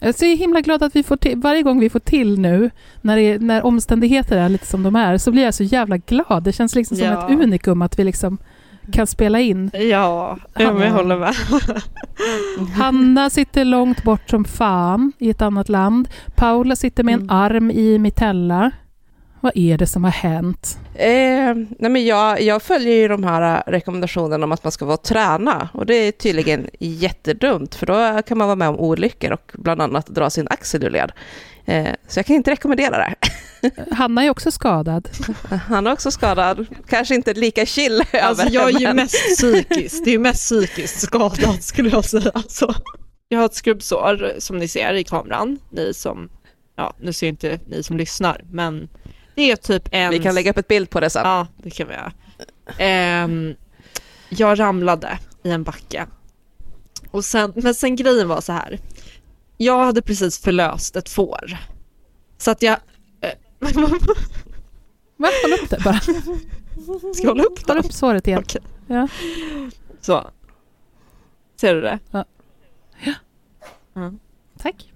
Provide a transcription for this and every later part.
Jag är så himla glad att vi får till, varje gång vi får till nu, när, det, när omständigheter är lite som de är, så blir jag så jävla glad. Det känns liksom som Ja. ett unikum att vi liksom kan spela in. Ja, men jag håller med. Hanna sitter långt bort som fan i ett annat land. Paula sitter med en Mm. arm i mitella. Vad är det som har hänt? Eh, nej men jag, jag följer ju de här eh, rekommendationerna om att man ska vara och träna och det är tydligen jättedumt för då kan man vara med om olyckor och bland annat dra sin axel ur led. Eh, så jag kan inte rekommendera det. Hanna är också skadad. Han är också skadad, kanske inte lika chill Alltså över jag är ju men- mest psykiskt, det är ju mest psykiskt skadad skulle jag säga. Alltså. Jag har ett skrubbsår som ni ser i kameran, ni som, ja nu ser inte ni som lyssnar, men det är typ en... Vi kan lägga upp ett bild på det sen. Ja, det kan vi göra. Ehm, jag ramlade i en backe. Och sen, men sen grejen var så här. Jag hade precis förlöst ett får. Så att jag... eh, Va? Håll upp det bara. Ska jag hålla upp Håll den? upp såret igen. Okej. Ja. Så. Ser du det? Tack.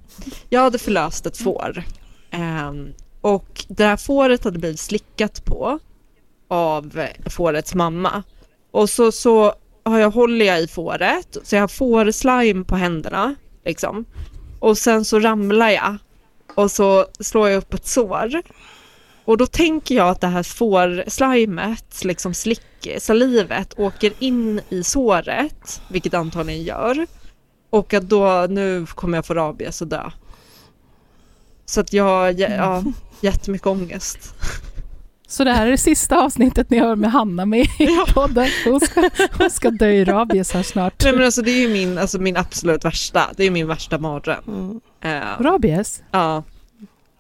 Jag hade förlöst ett får. Ehm, och det här fåret hade blivit slickat på av fårets mamma. Och så, så har jag, håller jag i fåret, så jag har fårslime på händerna. Liksom. Och sen så ramlar jag. Och så slår jag upp ett sår. Och då tänker jag att det här fårslimet, liksom slick, salivet, åker in i såret, vilket antagligen gör. Och att då, nu kommer jag få rabies och dö. Så att jag ja, jättemycket ångest. Så det här är det sista avsnittet ni har med Hanna med i podden. Hon ska, hon ska dö i rabies här snart. Nej men alltså det är ju min, alltså, min absolut värsta, det är min värsta mardröm. Mm. Eh, Rabies? ja,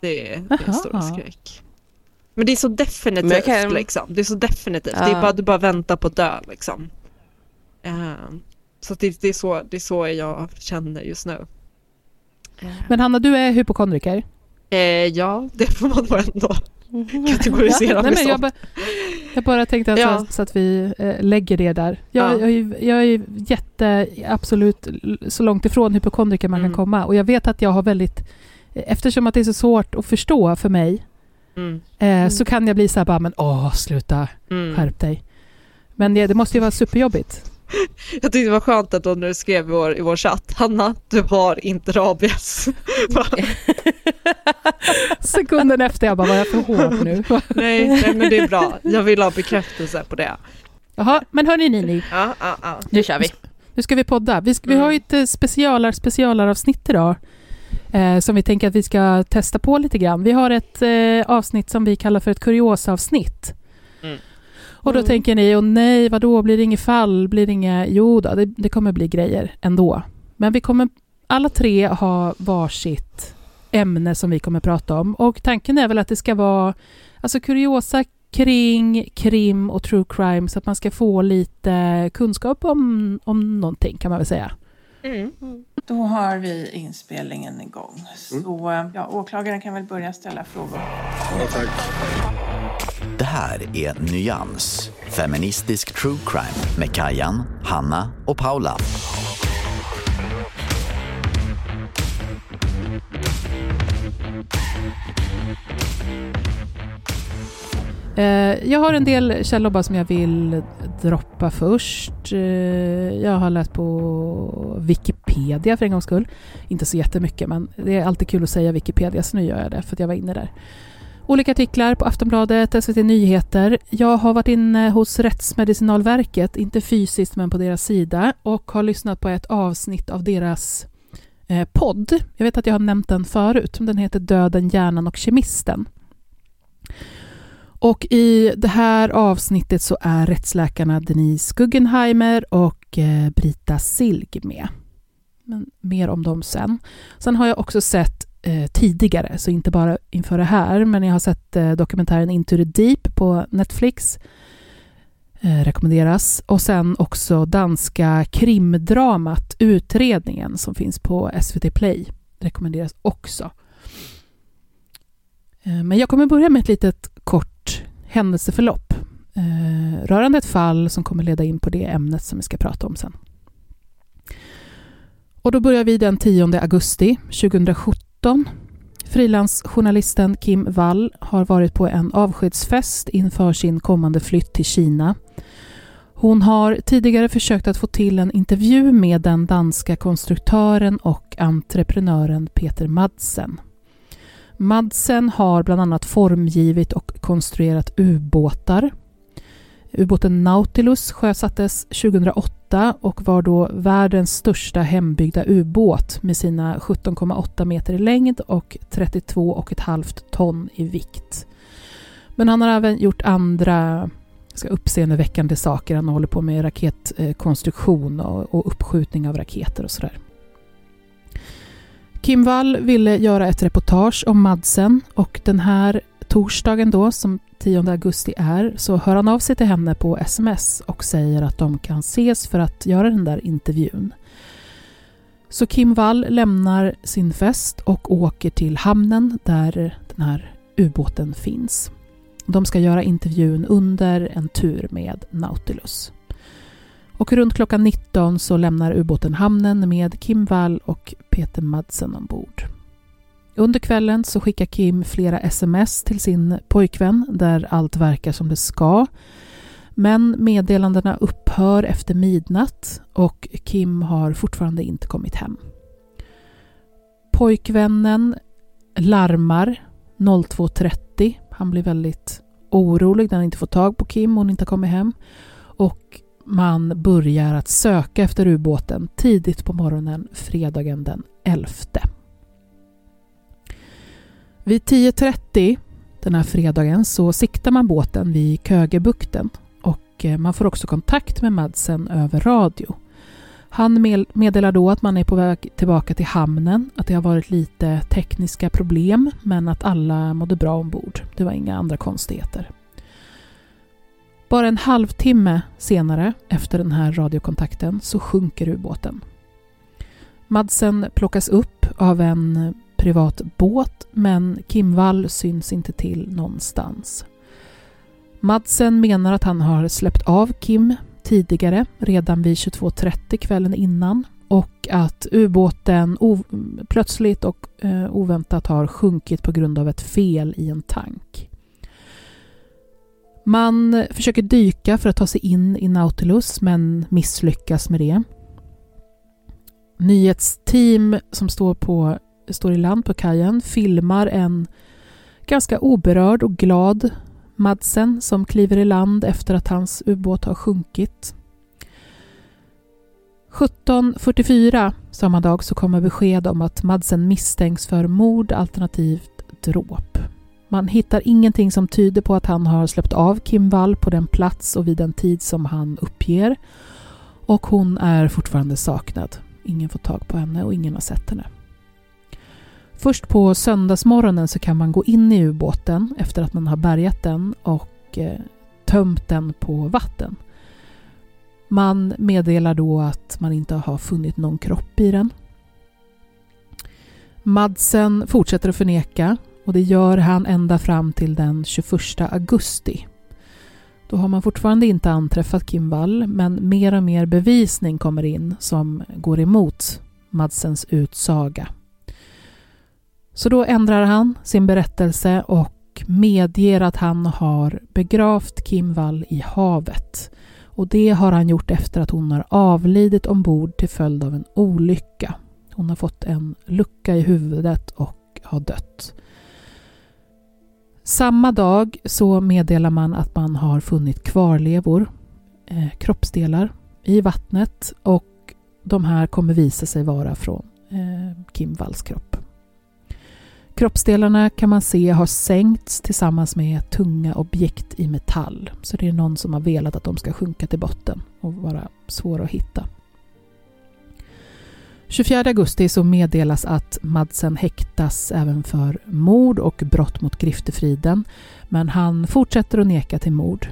det är, det är en stor skräck. Men det är så definitivt kan- liksom. Det är så definitivt. Ja. Det är bara, du bara väntar på att dö liksom. Eh, så det, det, är så, det är så jag känner just nu. Men Hanna, du är hypokondriker. Eh, ja, det får man nog ändå kategorisera Nej, mig men som. jag, ba, jag bara tänkte att, Ja. så, så att vi eh, lägger det där. Jag, Ja. jag, är ju- jag är jätte, absolut så långt ifrån hypokondriker man Mm. kan komma. Och jag vet att jag har väldigt, eftersom att det är så svårt att förstå för mig, Mm, eh, så kan jag bli så här bara, men åh, sluta, mm. skärp dig. Men det, det måste ju vara superjobbigt. Jag tyckte det var skönt att du skrev i vår, i vår chatt, Hanna, du har inte rabies. Sekunden efter, jag bara, var jag för hård nu? nej, nej, men det är bra. Jag vill ha bekräftelse på det. Jaha, men hörni Nini, Ja, ja, ja. Nu kör vi. Nu ska vi podda. Vi, ska, vi Mm. har ju ett eh, specialar, specialaravsnitt idag. Eh, som vi tänker att vi ska testa på lite grann. Vi har ett eh, avsnitt som vi kallar för ett kuriosavsnitt. Mm. Och då Mm. tänker ni, och nej, vadå, blir det inget fall? Blir det inga... Jo då, det, det kommer bli grejer ändå. Men vi kommer alla tre ha varsitt ämne som vi kommer prata om. Och tanken är väl att det ska vara... Alltså kuriosa kring krim och true crime så att man ska få lite kunskap om, om någonting kan man väl säga. Mm. Då har vi inspelningen igång. Så ja, åklagaren kan väl börja ställa frågor. Det här är Nyans, feministisk true crime med Kajan, Hanna och Paula. Eh, jag har en del källor bara som jag vill droppa först. Eh, jag har läst på Wikipedia för en gångs skull. Inte så jättemycket, men det är alltid kul att säga Wikipedia, så nu gör jag det för att jag var inne där. Olika artiklar på Aftonbladet, SVT Nyheter. Jag har varit inne hos Rättsmedicinalverket, inte fysiskt men på deras sida, och har lyssnat på ett avsnitt av deras eh, podd. Jag vet att jag har nämnt den förut. Den heter Döden, hjärnan och kemisten. Och i det här avsnittet så är rättsläkarna Denise Guggenheimer och eh, Brita Silg med. Men mer om dem sen. Sen har jag också sett eh, tidigare, så inte bara inför det här, men jag har sett eh, dokumentären Into the Deep på Netflix. Eh, rekommenderas. Och sen också danska krimdramat Utredningen som finns på SVT Play. Rekommenderas också. Eh, men jag kommer börja med ett litet kort händelseförlopp eh, rörande ett fall som kommer leda in på det ämnet som vi ska prata om sen. Och då börjar vi den 10 augusti 2017. Frilansjournalisten Kim Wall har varit på en avskedsfest inför sin kommande flytt till Kina. Hon har tidigare försökt att få till en intervju med den danska konstruktören och entreprenören Peter Madsen. Madsen har bland annat formgivit och konstruerat ubåtar. Ubåten Nautilus sjösattes 2008 och var då världens största hembyggda ubåt med sina 17,8 meter i längd och 32,5 ton i vikt. Men han har även gjort andra ska uppseendeväckande saker. Han håller på med raketkonstruktion och, uppskjutning av raketer och sådär. Kim Wall ville göra ett reportage om Madsen och den här torsdagen då, som 10 augusti är, så hör han av sig till henne på sms och säger att de kan ses för att göra den där intervjun. Så Kim Wall lämnar sin fest och åker till hamnen där den här ubåten finns. De ska göra intervjun under en tur med Nautilus. Och runt klockan 19 så lämnar ubåten hamnen med Kim Wall och Peter Madsen ombord. Under kvällen så skickar Kim flera sms till sin pojkvän där allt verkar som det ska. Men meddelandena upphör efter midnatt och Kim har fortfarande inte kommit hem. Pojkvännen larmar 02.30. Han blir väldigt orolig när han inte får tag på Kim och hon inte har kommit hem. Och man börjar att söka efter ubåten tidigt på morgonen fredagen den 11. Vid 10.30 den här fredagen så siktar man båten vid Kögebukten och eh, man får också kontakt med Madsen över radio. Han meddelar då att man är på väg tillbaka till hamnen, att det har varit lite tekniska problem men att alla mådde bra ombord. Det var inga andra konstigheter. Bara en halvtimme senare, efter den här radiokontakten, så sjunker ubåten. Madsen plockas upp av en privat båt, men Kim Wall syns inte till någonstans. Madsen menar att han har släppt av Kim tidigare, redan vid 22.30 kvällen innan och att ubåten plötsligt och eh, oväntat har sjunkit på grund av ett fel i en tank. Man försöker dyka för att ta sig in i Nautilus men misslyckas med det. Nyhetsteam som står, på, står i land på kajen filmar en ganska oberörd och glad Madsen som kliver i land efter att hans ubåt har sjunkit. 17.44 samma dag så kommer besked om att Madsen misstänks för mord alternativt dråp. Man hittar ingenting som tyder på att han har släppt av Kim Wall på den plats och vid den tid som han uppger. Och hon är fortfarande saknad. Ingen får tag på henne och ingen har sett henne. Först på söndagsmorgonen så kan man gå in i ubåten efter att man har bärgat den och eh, tömt den på vatten. Man meddelar då att man inte har funnit någon kropp i den. Madsen fortsätter att förneka och det gör han ända fram till den 21 augusti. Då har man fortfarande inte anträffat Kim Wall men mer och mer bevisning kommer in som går emot Madsens utsaga. Så då ändrar han sin berättelse och medger att han har begravt Kim Wall i havet. Och det har han gjort efter att hon har avlidit ombord till följd av en olycka. Hon har fått en lucka i huvudet och har dött. Samma dag så meddelar man att man har funnit kvarlevor, eh, kroppsdelar, i vattnet och de här kommer visa sig vara från eh, Kim Walls kropp. Kroppsdelarna kan man se har sänkts tillsammans med tunga objekt i metall. Så det är någon som har velat att de ska sjunka till botten och vara svåra att hitta. 24 augusti så meddelas att Madsen häktas även för mord och brott mot griftefriden, men han fortsätter att neka till mord.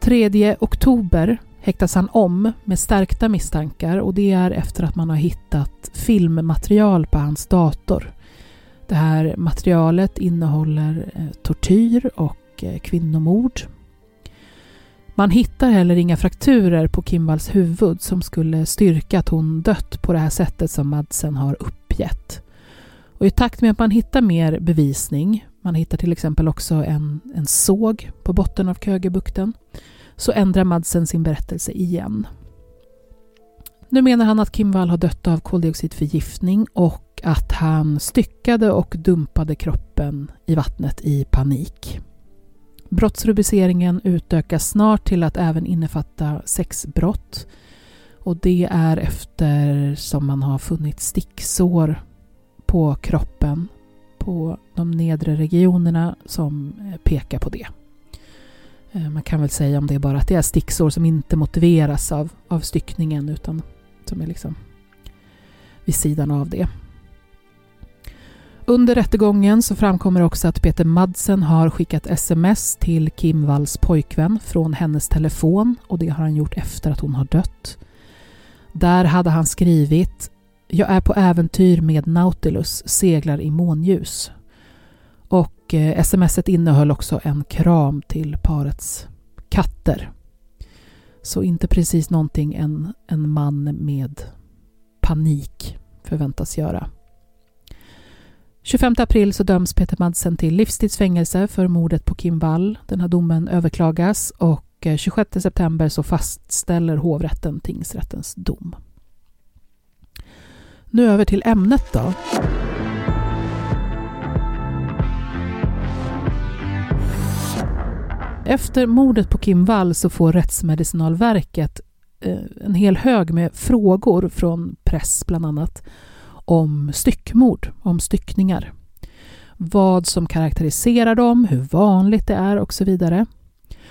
3 oktober häktas han om med stärkta misstankar och det är efter att man har hittat filmmaterial på hans dator. Det här materialet innehåller eh, tortyr och eh, kvinnomord. Man hittar heller inga frakturer på Kimballs huvud som skulle styrka att hon dött på det här sättet som Madsen har uppgett. Och I takt med att man hittar mer bevisning, man hittar till exempel också en, en såg på botten av Kögebukten, så ändrar Madsen sin berättelse igen. Nu menar han att Kim Wall har dött av koldioxidförgiftning och att han styckade och dumpade kroppen i vattnet i panik. Brottsrubriceringen utökas snart till att även innefatta sexbrott. Och det är efter som man har funnit sticksår på kroppen på de nedre regionerna som pekar på det. Eh, man kan väl säga om det bara att det är sticksår som inte motiveras av, av styckningen utan som är liksom vid sidan av det. Under rättegången så framkommer också att Peter Madsen har skickat sms till Kim Walls pojkvän från hennes telefon och det har han gjort efter att hon har dött. Där hade han skrivit “Jag är på äventyr med Nautilus, seglar i månljus” och eh, smset innehöll också en kram till parets katter. Så inte precis någonting en, en man med panik förväntas göra. 25 april så döms Peter Madsen till livstidsfängelse för mordet på Kim Wall. Den här domen överklagas och eh, 26 september så fastställer hovrätten tingsrättens dom. Nu över till ämnet då. Efter mordet på Kim Wall så får Rättsmedicinalverket eh, en hel hög med frågor från press bland annat om styckmord, om styckningar. Vad som karaktäriserar dem, hur vanligt det är och så vidare.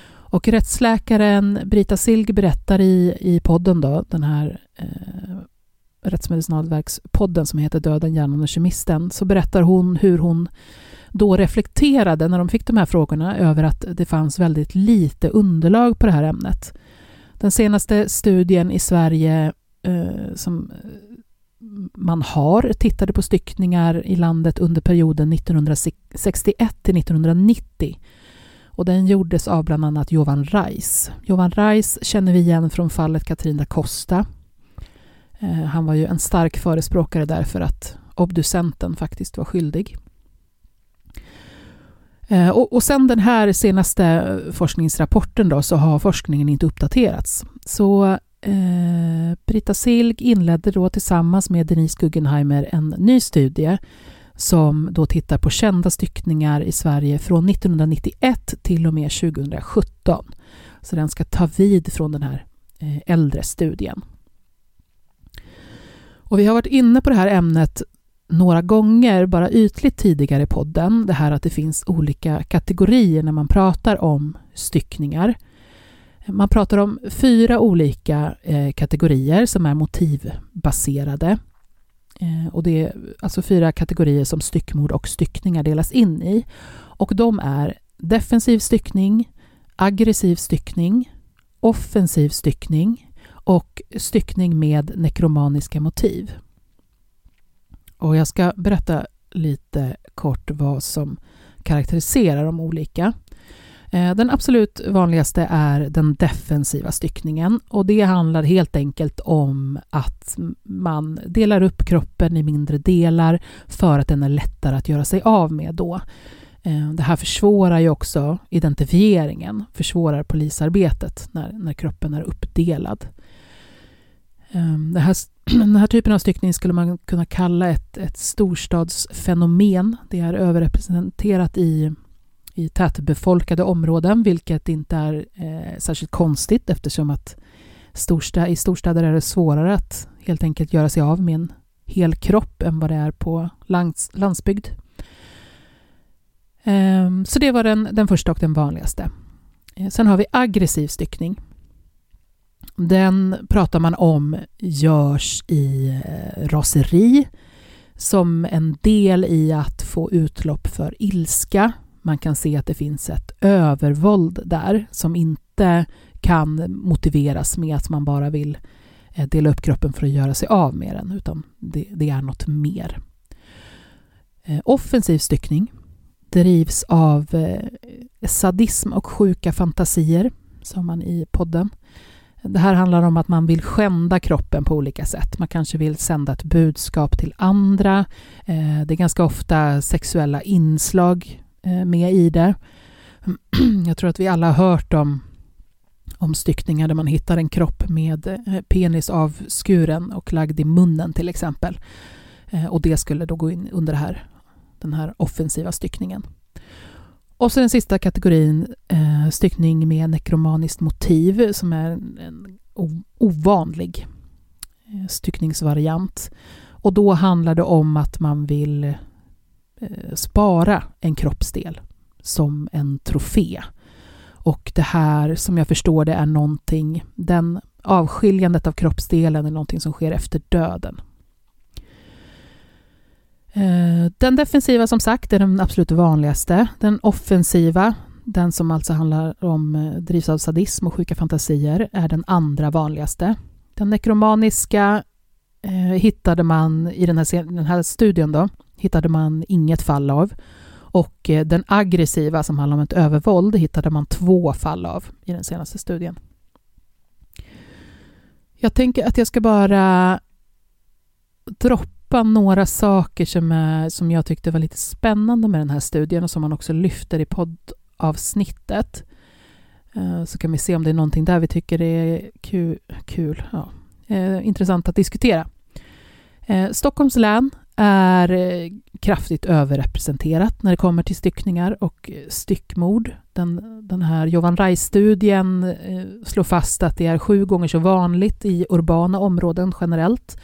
Och rättsläkaren Brita Silg berättar i, i podden, då, den här eh, Rättsmedicinalverkspodden som heter Döden, hjärnan och kemisten, så berättar hon hur hon då reflekterade när de fick de här frågorna över att det fanns väldigt lite underlag på det här ämnet. Den senaste studien i Sverige eh, som eh, man har tittade på styckningar i landet under perioden 1961 till 1990. Och den gjordes av bland annat Jovan Reis. Jovan Reis känner vi igen från fallet Katrin da Costa. Eh, han var ju en stark förespråkare därför att obducenten faktiskt var skyldig. Eh, och, och sen den här senaste forskningsrapporten då, så har forskningen inte uppdaterats. Så eh, Britta Silg inledde då tillsammans med Denise Guggenheimer en ny studie som då tittar på kända styckningar i Sverige från 1991 till och med 2017. Så den ska ta vid från den här eh, äldre studien. Och vi har varit inne på det här ämnet några gånger, bara ytligt tidigare i podden, det här att det finns olika kategorier när man pratar om styckningar. Man pratar om fyra olika eh, kategorier som är motivbaserade. Eh, och det är alltså fyra kategorier som styckmord och styckningar delas in i. Och de är defensiv styckning, aggressiv styckning, offensiv styckning och styckning med nekromaniska motiv. Och jag ska berätta lite kort vad som karaktäriserar de olika. Eh, den absolut vanligaste är den defensiva styckningen och det handlar helt enkelt om att man delar upp kroppen i mindre delar för att den är lättare att göra sig av med då. Eh, det här försvårar ju också identifieringen, försvårar polisarbetet när, när kroppen är uppdelad. Eh, det här, den här typen av styckning skulle man kunna kalla ett, ett storstadsfenomen. Det är överrepresenterat i i tätbefolkade områden, vilket inte är eh, särskilt konstigt eftersom att storsta, i storstäder är det svårare att helt enkelt göra sig av med en hel kropp än vad det är på lands, landsbygd. Eh, så det var den, den första och den vanligaste. Eh, sen har vi aggressiv styckning. Den pratar man om görs i eh, raseri som en del i att få utlopp för ilska man kan se att det finns ett övervåld där som inte kan motiveras med att man bara vill eh, dela upp kroppen för att göra sig av med den, utan det, det är något mer. Eh, offensiv styckning drivs av sadism och sjuka fantasier, sa man i podden. Det här handlar om att man vill skända kroppen på olika sätt. Man kanske vill sända ett budskap till andra. Eh, det är ganska ofta sexuella inslag eh, med i det. Jag tror att vi alla har hört om, om styckningar där man hittar en kropp med eh, penis avskuren och lagd i munnen till exempel. Och det skulle då gå in under här, den här offensiva styckningen. Och så den sista kategorin, eh, styckning med nekromaniskt motiv som är en ovanlig eh, styckningsvariant. Och då handlar det om att man vill Eh, spara en kroppsdel som en trofé. Och det här, som jag förstår det, är någonting, den avskiljandet av kroppsdelen är någonting som sker efter döden. Eh, den defensiva som sagt är den absolut vanligaste. Den offensiva, den som alltså handlar om eh, drivs av sadism och sjuka fantasier, är den andra vanligaste. Den nekromaniska eh, hittade man i den här, den här studien då, hittade man inget fall av. Och eh, den aggressiva som handlar om ett övervåld hittade man två fall av i den senaste studien. Jag tänker att jag ska bara droppa bara några saker som, är, som jag tyckte var lite spännande med den här studien och som man också lyfter i poddavsnittet. Eh, så kan vi se om det är någonting där vi tycker är kul, kul ja, eh, intressant att diskutera. Eh, Stockholms län är eh, kraftigt överrepresenterat när det kommer till styckningar och styckmord. Den, den här Jovan Reis-studien slår fast att det är sju gånger så vanligt i urbana områden generellt.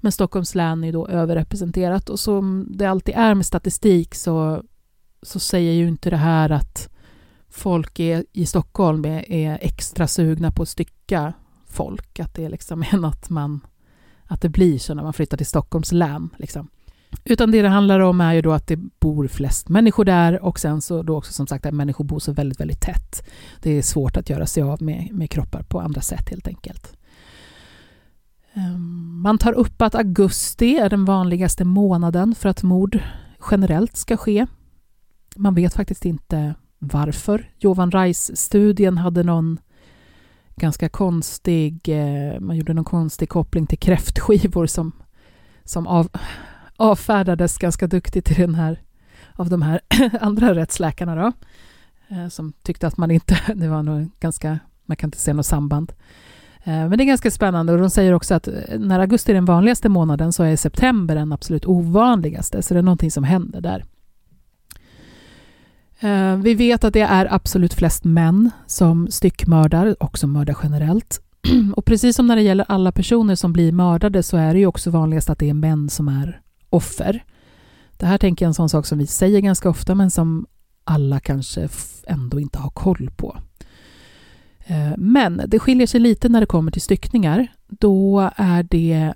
Men Stockholms län är då överrepresenterat och som det alltid är med statistik så, så säger ju inte det här att folk är, i Stockholm är, är extra sugna på att stycka folk, att det liksom en att man att det blir så när man flyttar till Stockholms län. Liksom. Utan det det handlar om är ju då att det bor flest människor där och sen så då också som sagt att människor bor så väldigt, väldigt tätt. Det är svårt att göra sig av med, med kroppar på andra sätt helt enkelt. Ehm, man tar upp att augusti är den vanligaste månaden för att mord generellt ska ske. Man vet faktiskt inte varför. Jovan Reis-studien hade någon ganska konstig, eh, man gjorde någon konstig koppling till kräftskivor som, som av, avfärdades ganska duktigt i den här, av de här andra rättsläkarna då, eh, som tyckte att man inte, det var nog ganska, man kan inte se något samband. Eh, men det är ganska spännande och de säger också att eh, när augusti är den vanligaste månaden så är september den absolut ovanligaste, så det är någonting som händer där. Eh, vi vet att det är absolut flest män som styckmördar och som mördar generellt. Och precis som när det gäller alla personer som blir mördade så är det ju också vanligast att det är män som är offer. Det här tänker jag är en sån sak som vi säger ganska ofta men som alla kanske ändå inte har koll på. Eh, men det skiljer sig lite när det kommer till styckningar. Då är det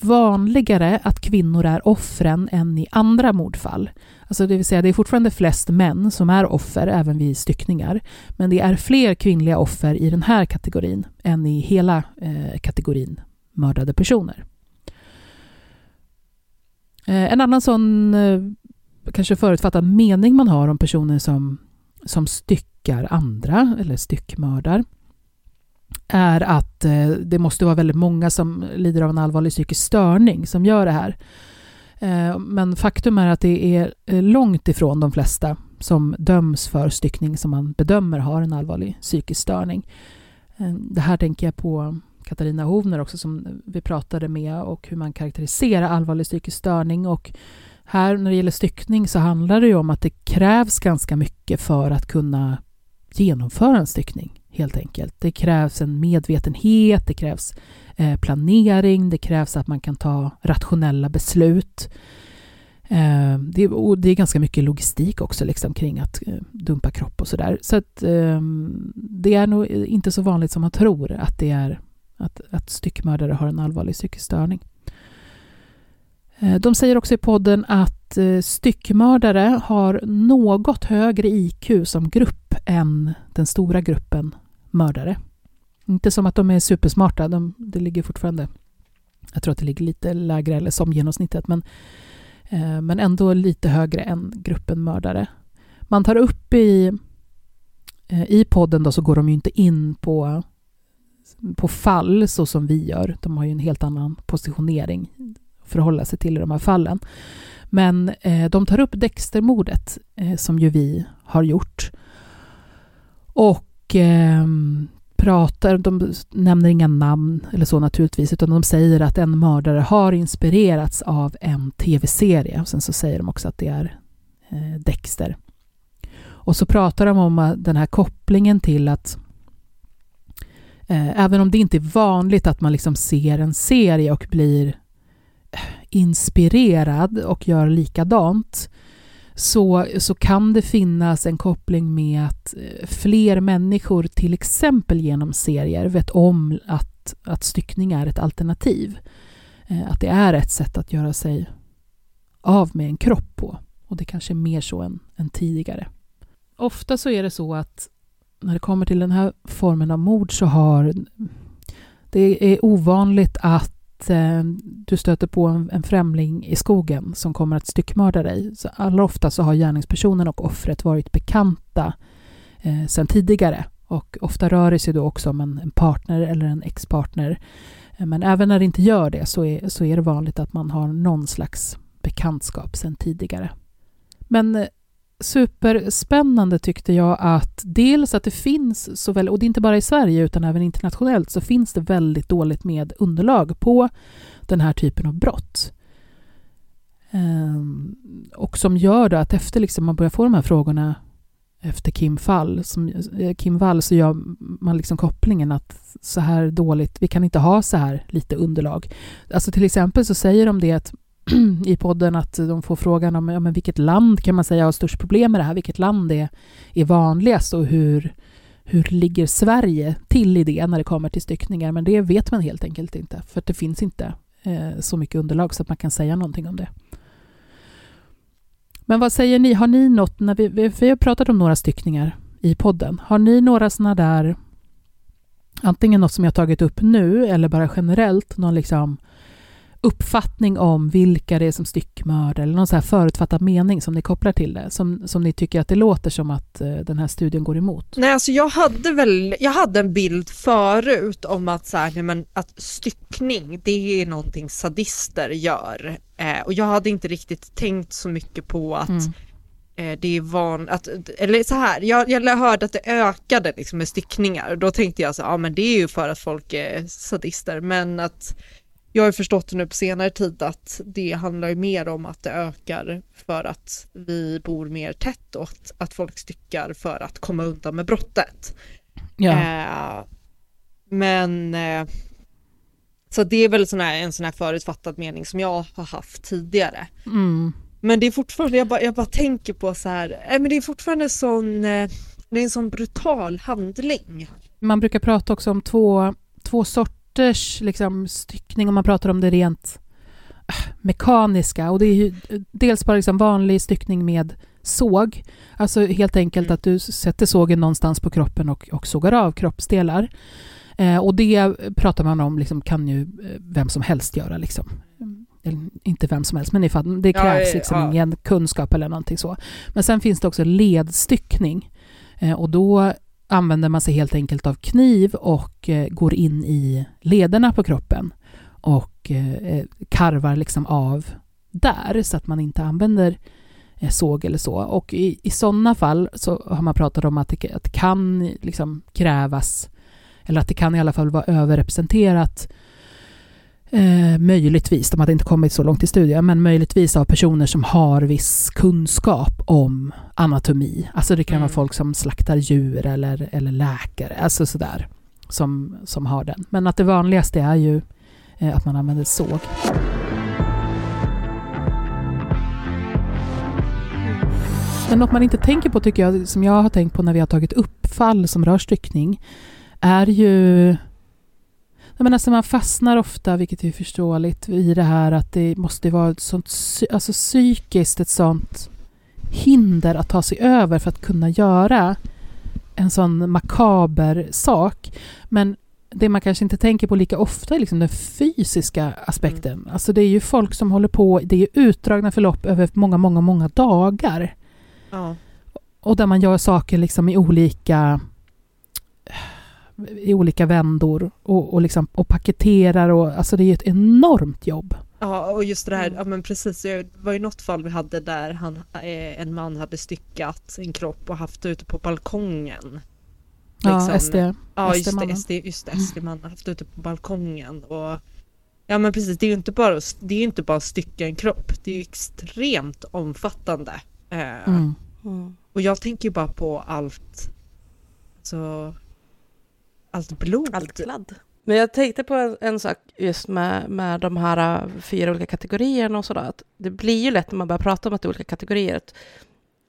vanligare att kvinnor är offren än i andra mordfall. Alltså det vill säga, det är fortfarande flest män som är offer även vid styckningar. Men det är fler kvinnliga offer i den här kategorin än i hela eh, kategorin mördade personer. Eh, en annan sån eh, kanske förutfattad mening man har om personer som, som styckar andra eller styckmördar är att eh, det måste vara väldigt många som lider av en allvarlig psykisk störning som gör det här. Eh, men faktum är att det är eh, långt ifrån de flesta som döms för styckning som man bedömer har en allvarlig psykisk störning. Eh, det här tänker jag på Katarina Hovner också som vi pratade med och hur man karaktäriserar allvarlig psykisk störning. Och här när det gäller styckning så handlar det ju om att det krävs ganska mycket för att kunna genomföra en styckning helt enkelt. Det krävs en medvetenhet, det krävs eh, planering, det krävs att man kan ta rationella beslut. Eh, det, och det är ganska mycket logistik också liksom, kring att eh, dumpa kropp och sådär. Så att, eh, det är nog inte så vanligt som man tror att det är att, att styckmördare har en allvarlig psykisk störning. Eh, de säger också i podden att eh, styckmördare har något högre IQ som grupp än den stora gruppen mördare. Inte som att de är supersmarta, de, det ligger fortfarande... Jag tror att det ligger lite lägre, eller som genomsnittet, men, eh, men ändå lite högre än gruppen mördare. Man tar upp i, eh, i podden då så går de ju inte in på, på fall så som vi gör. De har ju en helt annan positionering förhålla sig till i de här fallen. Men eh, de tar upp Dextermordet eh, som ju vi har gjort. Och eh, pratar, de nämner inga namn eller så naturligtvis, utan de säger att en mördare har inspirerats av en tv-serie. Och sen så säger de också att det är eh, Dexter. Och så pratar de om eh, den här kopplingen till att eh, även om det inte är vanligt att man liksom ser en serie och blir inspirerad och gör likadant, så, så kan det finnas en koppling med att eh, fler människor, till exempel genom serier, vet om att, att styckning är ett alternativ. Eh, att det är ett sätt att göra sig av med en kropp på. Och det kanske är mer så än, än tidigare. Ofta så är det så att när det kommer till den här formen av mord så har det är ovanligt att eh, du stöter på en, en, främling i skogen som kommer att styckmörda dig. Så allra ofta så har gärningspersonen och offret varit bekanta eh, sedan tidigare. Och ofta rör det sig då också om en, en partner eller en ex-partner. Eh, men även när det inte gör det så är, så är det vanligt att man har någon slags bekantskap sedan tidigare. Men eh, superspännande tyckte jag att dels att det finns, såväl, och det är inte bara i Sverige utan även internationellt, så finns det väldigt dåligt med underlag på den här typen av brott. Um, och som gör då att efter liksom man börjar få de här frågorna efter Kim Fall, som, eh, Kim Wall, så gör man liksom kopplingen att så här dåligt, vi kan inte ha så här lite underlag. Alltså till exempel så säger de det att i podden att de får frågan om ja, men vilket land kan man säga har störst problem med det här, vilket land är, är vanligast och hur, hur ligger Sverige till i det när det kommer till styckningar? Men det vet man helt enkelt inte, för det finns inte eh, så mycket underlag så att man kan säga någonting om det. Men vad säger ni, har ni något, när vi, vi har pratat om några styckningar i podden, har ni några sådana där, antingen något som jag tagit upp nu eller bara generellt, någon liksom uppfattning om vilka det är som styckmördar eller någon så här förutfattad mening som ni kopplar till det, som, som ni tycker att det låter som att uh, den här studien går emot? Nej, alltså jag hade väl, jag hade en bild förut om att, så här, nej, men, att styckning, det är någonting sadister gör. Eh, och jag hade inte riktigt tänkt så mycket på att mm eh, det är van, att, eller så här, jag, jag hörde att det ökade liksom med styckningar, då tänkte jag så ja men det är ju för att folk är sadister, men att jag har förstått nu på senare tid att det handlar mer om att det ökar för att vi bor mer tätt och att, folk styckar för att komma undan med brottet. Ja. Eh, men eh, så det är väl sån här, en sån här förutfattad mening som jag har haft tidigare. Mm. Men det är fortfarande, jag bara, jag bara tänker på så här, eh, men det är fortfarande sån, eh, det är en sån brutal handling. Man brukar prata också om två, två sorters sorters liksom, styckning om man pratar om det rent äh, mekaniska. Och det är ju dels bara liksom vanlig styckning med såg. Alltså helt enkelt Mm. att du sätter sågen någonstans på kroppen och, och sågar av kroppsdelar. Eh, och det pratar man om liksom, kan ju eh, vem som helst göra. Liksom. Eller, inte vem som helst, men ifall, det krävs ja, liksom ja. ingen kunskap eller någonting så. Men sen finns det också ledstyckning. Eh, och då använder man sig helt enkelt av kniv och eh, går in i lederna på kroppen och eh, eh, karvar liksom av där så att man inte använder såg eller så. Och i, i sådana fall så har man pratat om att det, att det kan liksom krävas eller att det kan i alla fall vara överrepresenterat Eh, möjligtvis, de hade inte kommit så långt i studien, men möjligtvis av personer som har viss kunskap om anatomi. Alltså det kan Mm. vara folk som slaktar djur eller, eller läkare, alltså sådär, som, som har den. Men att det vanligaste är ju eh, att man använder såg. Men något man inte tänker på tycker jag, som jag har tänkt på när vi har tagit upp fall som rör styckning, är ju men alltså man fastnar ofta, vilket är förståeligt, i det här att det måste vara ett sånt, alltså psykiskt ett sånt hinder att ta sig över för att kunna göra en sån makaber sak. Men det man kanske inte tänker på lika ofta är liksom den fysiska aspekten. Alltså det är ju folk som håller på, det är ju utdragna förlopp över många, många, många dagar. Ja. Och där man gör saker liksom i olika i olika vändor och, och, liksom, och paketerar och alltså det är ju ett enormt jobb. Ja, och just det här, ja men precis, det var ju något fall vi hade där han, eh, en man hade styckat en kropp och haft det ute på balkongen. Ja, Liksom. SD. Ja, just det. SD, just det, SD-mannen har haft det ute på balkongen och Ja men precis, det är ju inte bara, att- det är inte bara att stycka en kropp, det är ju extremt omfattande. Eh, Mm. Mm. Och jag tänker ju bara på allt, alltså, allt blod. Allt kladd. Men jag tänkte på en, en sak just med, med de här äh, fyra olika kategorierna och sådär. Att det blir ju lätt när man börjar prata om att det är olika kategorier. Att,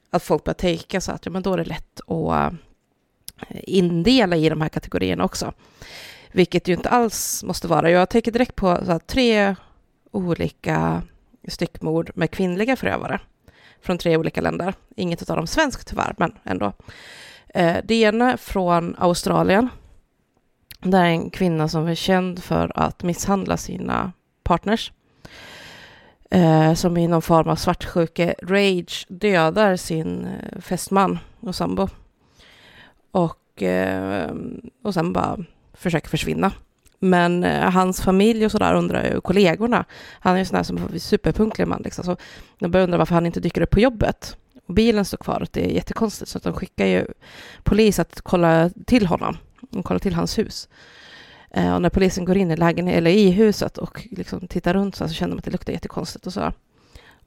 att folk börjar tänka så att ja, men då är det lätt att äh, indela i de här kategorierna också. Vilket ju inte alls måste vara. Jag tänker direkt på så här, tre olika styckmord med kvinnliga förövare från tre olika länder. Inget av dem svenskt tyvärr, men ändå. Eh, Det ena från Australien. Det är en kvinna som är känd för att misshandla sina partners. Eh, som i någon form av svartsjuke rage dödar sin eh, fästman och sambo. Och, eh, och sen bara försöker försvinna. Men eh, hans familj och sådär undrar ju, kollegorna, han är ju sån här som är superpunktlig man liksom, så de börjar undra varför han inte dyker upp på jobbet. Och bilen står kvar och det är jättekonstigt så att de skickar ju polis att kolla till honom, och kollar till hans hus. Eh, och när polisen går in i lägen, eller i huset och liksom tittar runt så, här så känner de att det luktar jättekonstigt och så.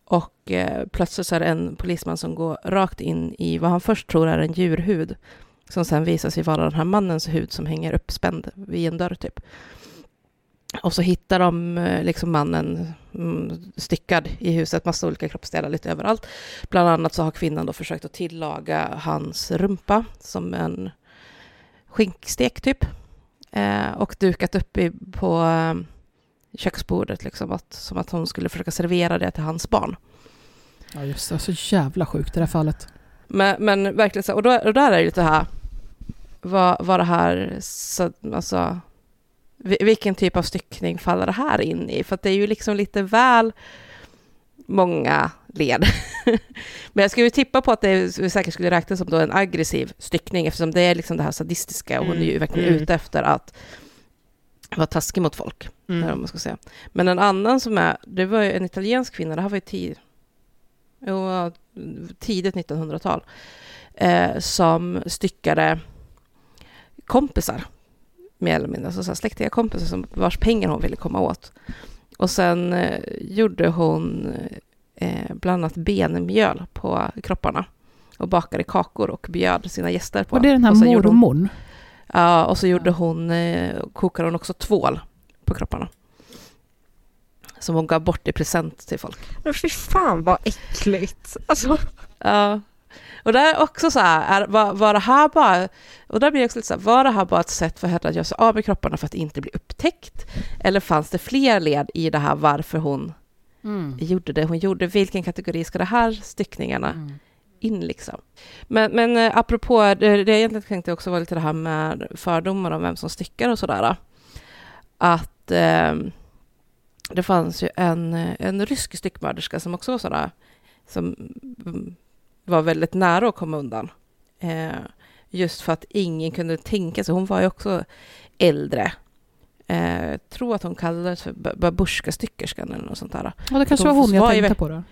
Och eh, plötsligt så är det en polisman som går rakt in i vad han först tror är en djurhud som sen visar sig vara den här mannens hud som hänger uppspänd vid en dörr typ. Och så hittar de eh, liksom mannen mm, styckad i huset, massa olika kroppsdelar lite överallt. Bland annat så har kvinnan då försökt att tillaga hans rumpa som en skinkstek typ. Eh, och dukat upp i, på eh, köksbordet liksom, att, som att hon skulle försöka servera det till hans barn. Ja, just det. Så jävla sjukt i det här fallet. Men, men verkligen så, och, då, och där är det lite här, vad, vad det här, så, alltså, vi- vilken typ av styckning faller det här in i? För det är ju liksom lite väl många led. Men jag skulle tippa på att det säkert skulle räknas som då en aggressiv styckning eftersom det är liksom det här sadistiska och hon är ju Mm, verkligen mm. ute efter att vara taskig mot folk. Mm. man ska säga. Men en annan som är, det var ju en italiensk kvinna, det här var ju tid, tidigt 1900-tal, eh, som styckade kompisar, mer eller mindre, alltså så här släktiga kompisar som, vars pengar hon ville komma åt. Och sen eh, gjorde hon eh, bland annat benmjöl på kropparna och bakade kakor och bjöd sina gäster på. Och det är den här mormorn. Ja, och så gjorde hon, eh, kokade hon också tvål på kropparna. Som hon gav bort i present till folk. Men fy fan vad äckligt. Alltså, Ja, Och där är också så här, är, var, var det här bara, och där blir jag också lite så här, var det här bara ett sätt för henne att göra sig av med kropparna för att inte bli upptäckt? Eller fanns det fler led i det här varför hon mm. gjorde det hon gjorde? Vilken kategori ska de här styckningarna mm. in liksom? Men, men eh, apropå, det, det jag egentligen tänkte också var lite det här med fördomar om vem som styckar och sådär. Att eh, det fanns ju en, en rysk styckmörderska som också var sådär, som var väldigt nära att komma undan. Eh, just för att ingen kunde tänka sig, hon var ju också äldre. Eh, tror att hon kallades för babusjka-styckerskan eller något sånt där. Ja, det kanske var hon jag tänkte på då.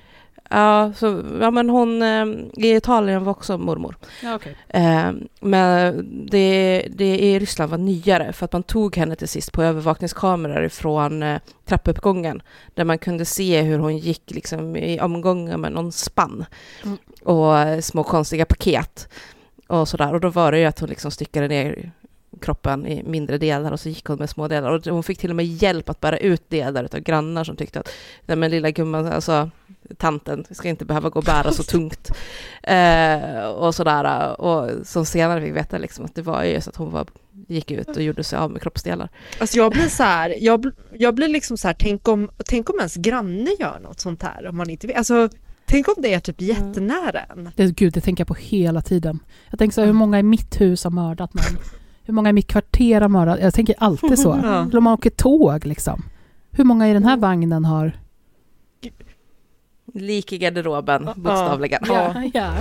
Ja, så, ja men hon eh, i Italien var också mormor. Ja, okay. eh, men det, det i Ryssland var nyare för att man tog henne till sist på övervakningskameror ifrån eh, trappuppgången där man kunde se hur hon gick liksom, i omgångar med någon spann mm. och små konstiga paket och sådär. Och då var det ju att hon liksom styckade ner kroppen i mindre delar och så gick hon med små delar. Och hon fick till och med hjälp att bära ut delar av grannar som tyckte att nej men lilla gumman, alltså tanten ska inte behöva gå och bära så tungt. Eh, och sådär. Och som senare fick veta liksom att det var ju så att hon var, gick ut och gjorde sig av med kroppsdelar. Alltså jag blir så här, jag, jag blir liksom så här, tänk om, tänk om ens granne gör något sånt här om man inte vet. Alltså, Tänk om det är typ jättenära en. Det, gud, det tänker jag på hela tiden. Jag tänker så här, hur många i mitt hus har mördat någon? Hur många i mitt kvarter har mördat? Jag tänker alltid så. ja. Eller om man åker tåg liksom. Hur många i den här vagnen har... Lik i garderoben, bokstavligen. Ja, ja.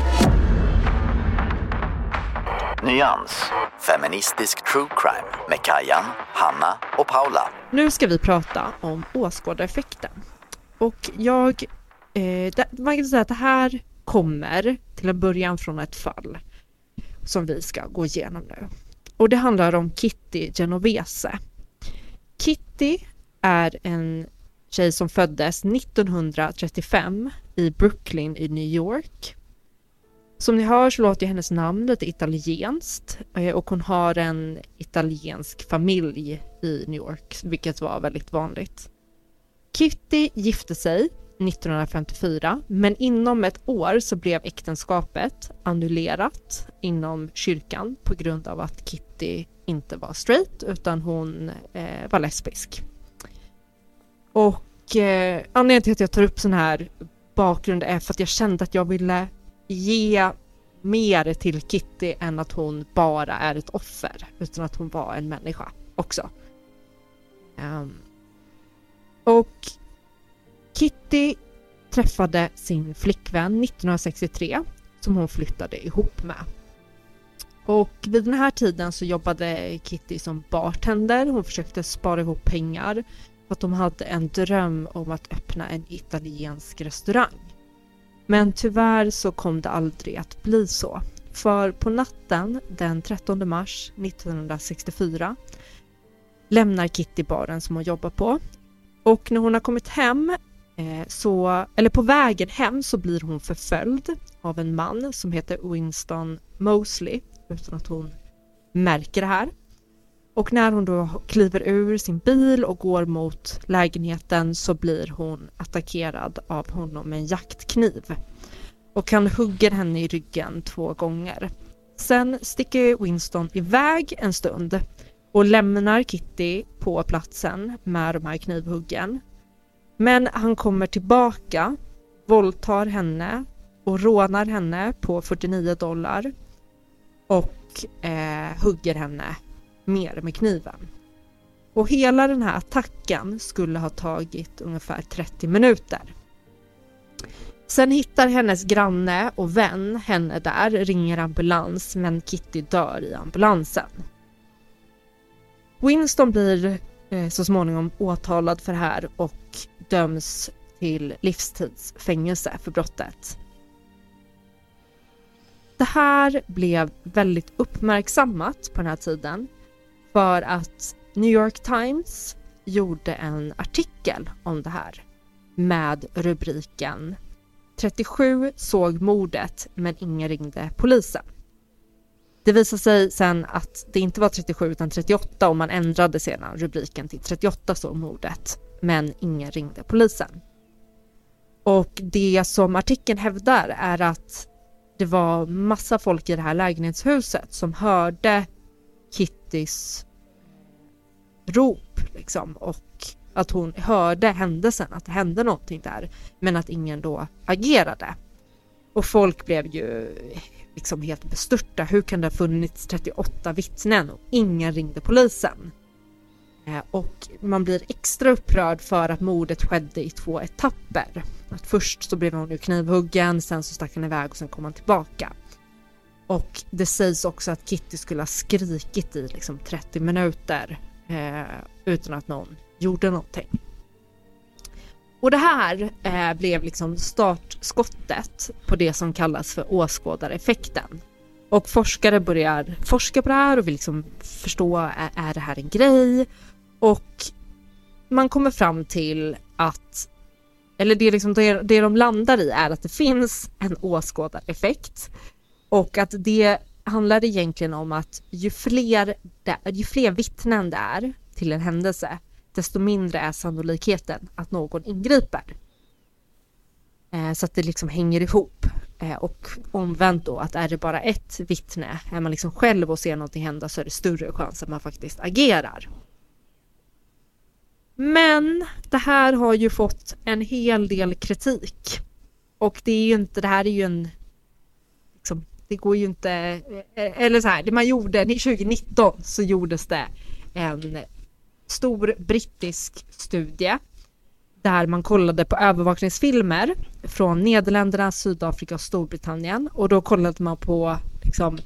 Nyans, feministisk true crime med Kajan, Hanna och Paula. Nu ska vi prata om åskådareffekten. Och jag, eh, man kan säga att det här kommer till en början från ett fall som vi ska gå igenom nu. Och det handlar om Kitty Genovese. Kitty är en tjej som föddes 1935 i Brooklyn i New York. Som ni hör så låter hennes namn lite italienskt eh, och hon har en italiensk familj i New York, vilket var väldigt vanligt. Kitty gifte sig 1954, men inom ett år så blev äktenskapet annullerat inom kyrkan på grund av att Kitty inte var straight utan hon eh, var lesbisk. Och eh, anledningen till att jag tar upp sån här bakgrund är för att jag kände att jag ville ge mer till Kitty än att hon bara är ett offer, utan att hon var en människa också. Um, och Kitty träffade sin flickvän 1963 som hon flyttade ihop med. Och vid den här tiden så jobbade Kitty som bartender. Hon försökte spara ihop pengar för att de hade en dröm om att öppna en italiensk restaurang. Men tyvärr så kom det aldrig att bli så. För på natten den 13 mars 1964 lämnar Kitty baren som hon jobbar på och när hon har kommit hem Eh, så, eller på vägen hem så blir hon förföljd av en man som heter Winston Mosley utan att hon märker det här. Och när hon då kliver ur sin bil och går mot lägenheten så blir hon attackerad av honom med en jaktkniv. Och han hugger henne i ryggen två gånger. Sen sticker Winston iväg en stund och lämnar Kitty på platsen med de här knivhuggen men han kommer tillbaka, våldtar henne och rånar henne på 49 dollar och eh, hugger henne mer med kniven. Och hela den här attacken skulle ha tagit ungefär 30 minuter. Sen hittar hennes granne och vän henne där, ringer ambulans men Kitty dör i ambulansen. Winston blir Eh, så småningom åtalad för det här och döms till livstidsfängelse för brottet. Det här blev väldigt uppmärksammat på den här tiden för att New York Times gjorde en artikel om det här med rubriken 37 såg mordet men ingen ringde polisen. Det visade sig sen att det inte var 37 utan 38 och man ändrade sedan rubriken till 38 såg mordet men ingen ringde polisen. Och det som artikeln hävdar är att det var massa folk i det här lägenhetshuset som hörde Kittys rop liksom och att hon hörde händelsen, att det hände någonting där, men att ingen då agerade. Och folk blev ju liksom helt bestörta. Hur kan det ha funnits 38 vittnen och ingen ringde polisen? Eh, och man blir extra upprörd för att mordet skedde i två etapper. Att först så blev hon ju knivhuggen, sen så stack han iväg och sen kom han tillbaka. Och det sägs också att Kitty skulle ha skrikit i liksom 30 minuter eh, utan att någon gjorde någonting. Och det här eh, blev liksom startskottet på det som kallas för åskådareffekten. Och forskare börjar forska på det här och vill liksom förstå, är, är det här en grej? Och man kommer fram till att, eller det, liksom det, det de landar i är att det finns en åskådareffekt och att det handlar egentligen om att ju fler, det, ju fler vittnen det är till en händelse, desto mindre är sannolikheten att någon ingriper. Eh, så att det liksom hänger ihop. Eh, och omvänt då att är det bara ett vittne, är man liksom själv och ser någonting hända så är det större chans att man faktiskt agerar. Men det här har ju fått en hel del kritik. Och det är ju inte, det här är ju en, liksom, det går ju inte, eh, eller så här, det man gjorde 2019 så gjordes det en stor brittisk studie där man kollade på övervakningsfilmer från Nederländerna, Sydafrika och Storbritannien. Och då kollade man på liksom,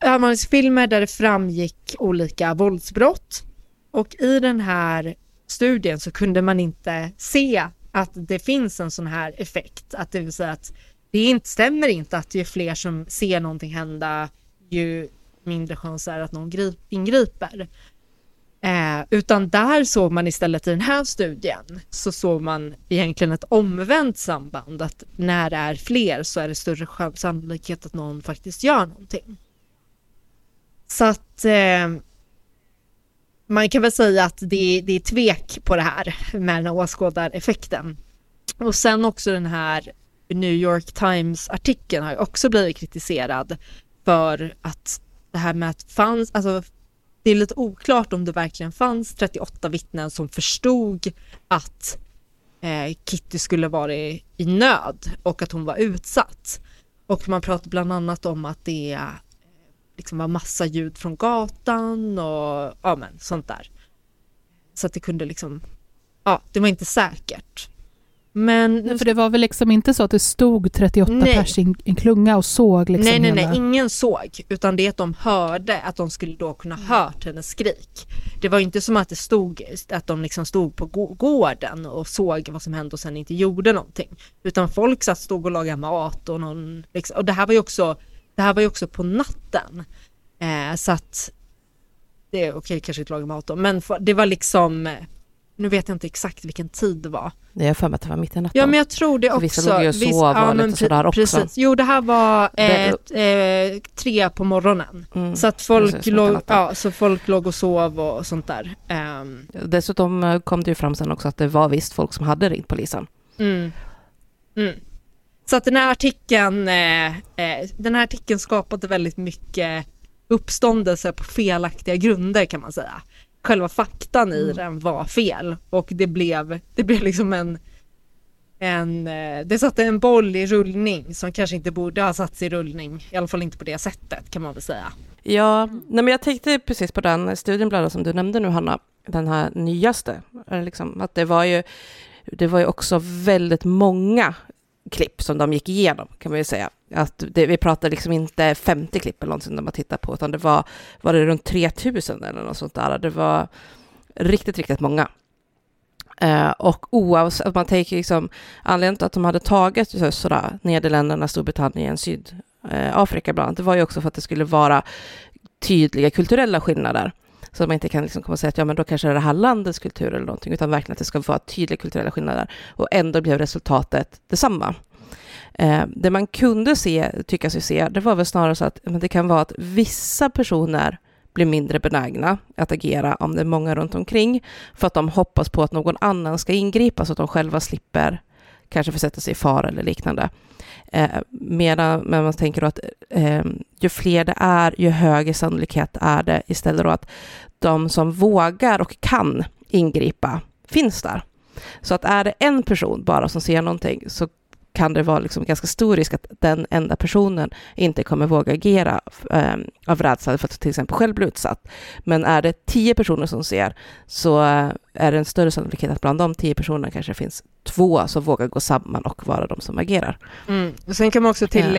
övervakningsfilmer där det framgick olika våldsbrott. Och i den här studien så kunde man inte se att det finns en sån här effekt, att det vill säga att det inte, stämmer inte att ju fler som ser någonting hända ju mindre chans är att någon ingriper. Eh, utan där såg man istället i den här studien så såg man egentligen ett omvänt samband att när det är fler så är det större sannolikhet att någon faktiskt gör någonting. Så att eh, man kan väl säga att det, det är tvek på det här med den här åskådareffekten. Och sen också den här New York Times artikeln har också blivit kritiserad för att det här med att fanns, alltså det är lite oklart om det verkligen fanns 38 vittnen som förstod att eh, Kitty skulle vara i, i nöd och att hon var utsatt. Och man pratar bland annat om att det eh, liksom var massa ljud från gatan och ja men sånt där. Så att det kunde liksom, ja det var inte säkert. Men... För det var väl liksom inte så att det stod 38 nej. pers i en klunga och såg liksom Nej, nej, hela... nej, ingen såg, utan det är att de hörde att de skulle då kunna hört hennes skrik. Det var inte som att det stod, att de liksom stod på gården och såg vad som hände och sen inte gjorde någonting. Utan folk satt, stod och lagade mat och någon, liksom, och det här var ju också, det här var ju också på natten. Eh, så att, det är okej, okay, kanske inte laga mat då, men det var liksom nu vet jag inte exakt vilken tid det var. Det är för mig att det var mitt i natten. Ja, men jag tror det också. vissa låg ju och sov och ja, lite sådär också. Precis. Jo, det här var eh, eh, tre på morgonen. Mm. Så att folk låg, ja, så folk låg och sov och sånt där. Um. Dessutom eh, kom det ju fram sen också att det var visst folk som hade ringt polisen. Mm. Mm. Så att den här artikeln, eh, eh, den här artikeln skapade väldigt mycket uppståndelse på felaktiga grunder kan man säga själva faktan i mm. den var fel och det blev, det blev liksom en en, eh, det satte en boll i rullning som kanske inte borde ha satts i rullning, i alla fall inte på det sättet kan man väl säga. Ja, nej men jag tänkte precis på den studien bland som du nämnde nu Hanna, den här nyaste, liksom, att det var ju, det var ju också väldigt många klipp som de gick igenom, kan man ju säga. Att det, vi pratar liksom inte 50 klipp eller någonting de har tittat på, utan det var, var det runt 3000 eller något sånt där. Det var riktigt, riktigt många. Uh, och oavsett, man tänker liksom, anledningen till att de hade tagit så, sådär, Nederländerna, Storbritannien, Sydafrika bland annat, det var ju också för att det skulle vara tydliga kulturella skillnader. Så att man inte kan liksom komma och säga att ja, men då kanske det är det här landets kultur eller någonting, utan verkligen att det ska vara tydliga kulturella skillnader. Och ändå blev resultatet detsamma. Eh, det man kunde se, tycka sig se, det var väl snarare så att men det kan vara att vissa personer blir mindre benägna att agera om det är många runt omkring, för att de hoppas på att någon annan ska ingripa så att de själva slipper kanske försätta sig i fara eller liknande. Eh, medan men man tänker då att eh, ju fler det är, ju högre sannolikhet är det istället då att de som vågar och kan ingripa finns där. Så att är det en person bara som ser någonting så kan det vara liksom ganska stor risk att den enda personen inte kommer våga agera eh, av rädsla för att till exempel själv bli utsatt. Men är det tio personer som ser så eh, är det en större sannolikhet att bland de tio personerna kanske finns två som vågar gå samman och vara de som agerar. Mm. Och sen kan man också tillägga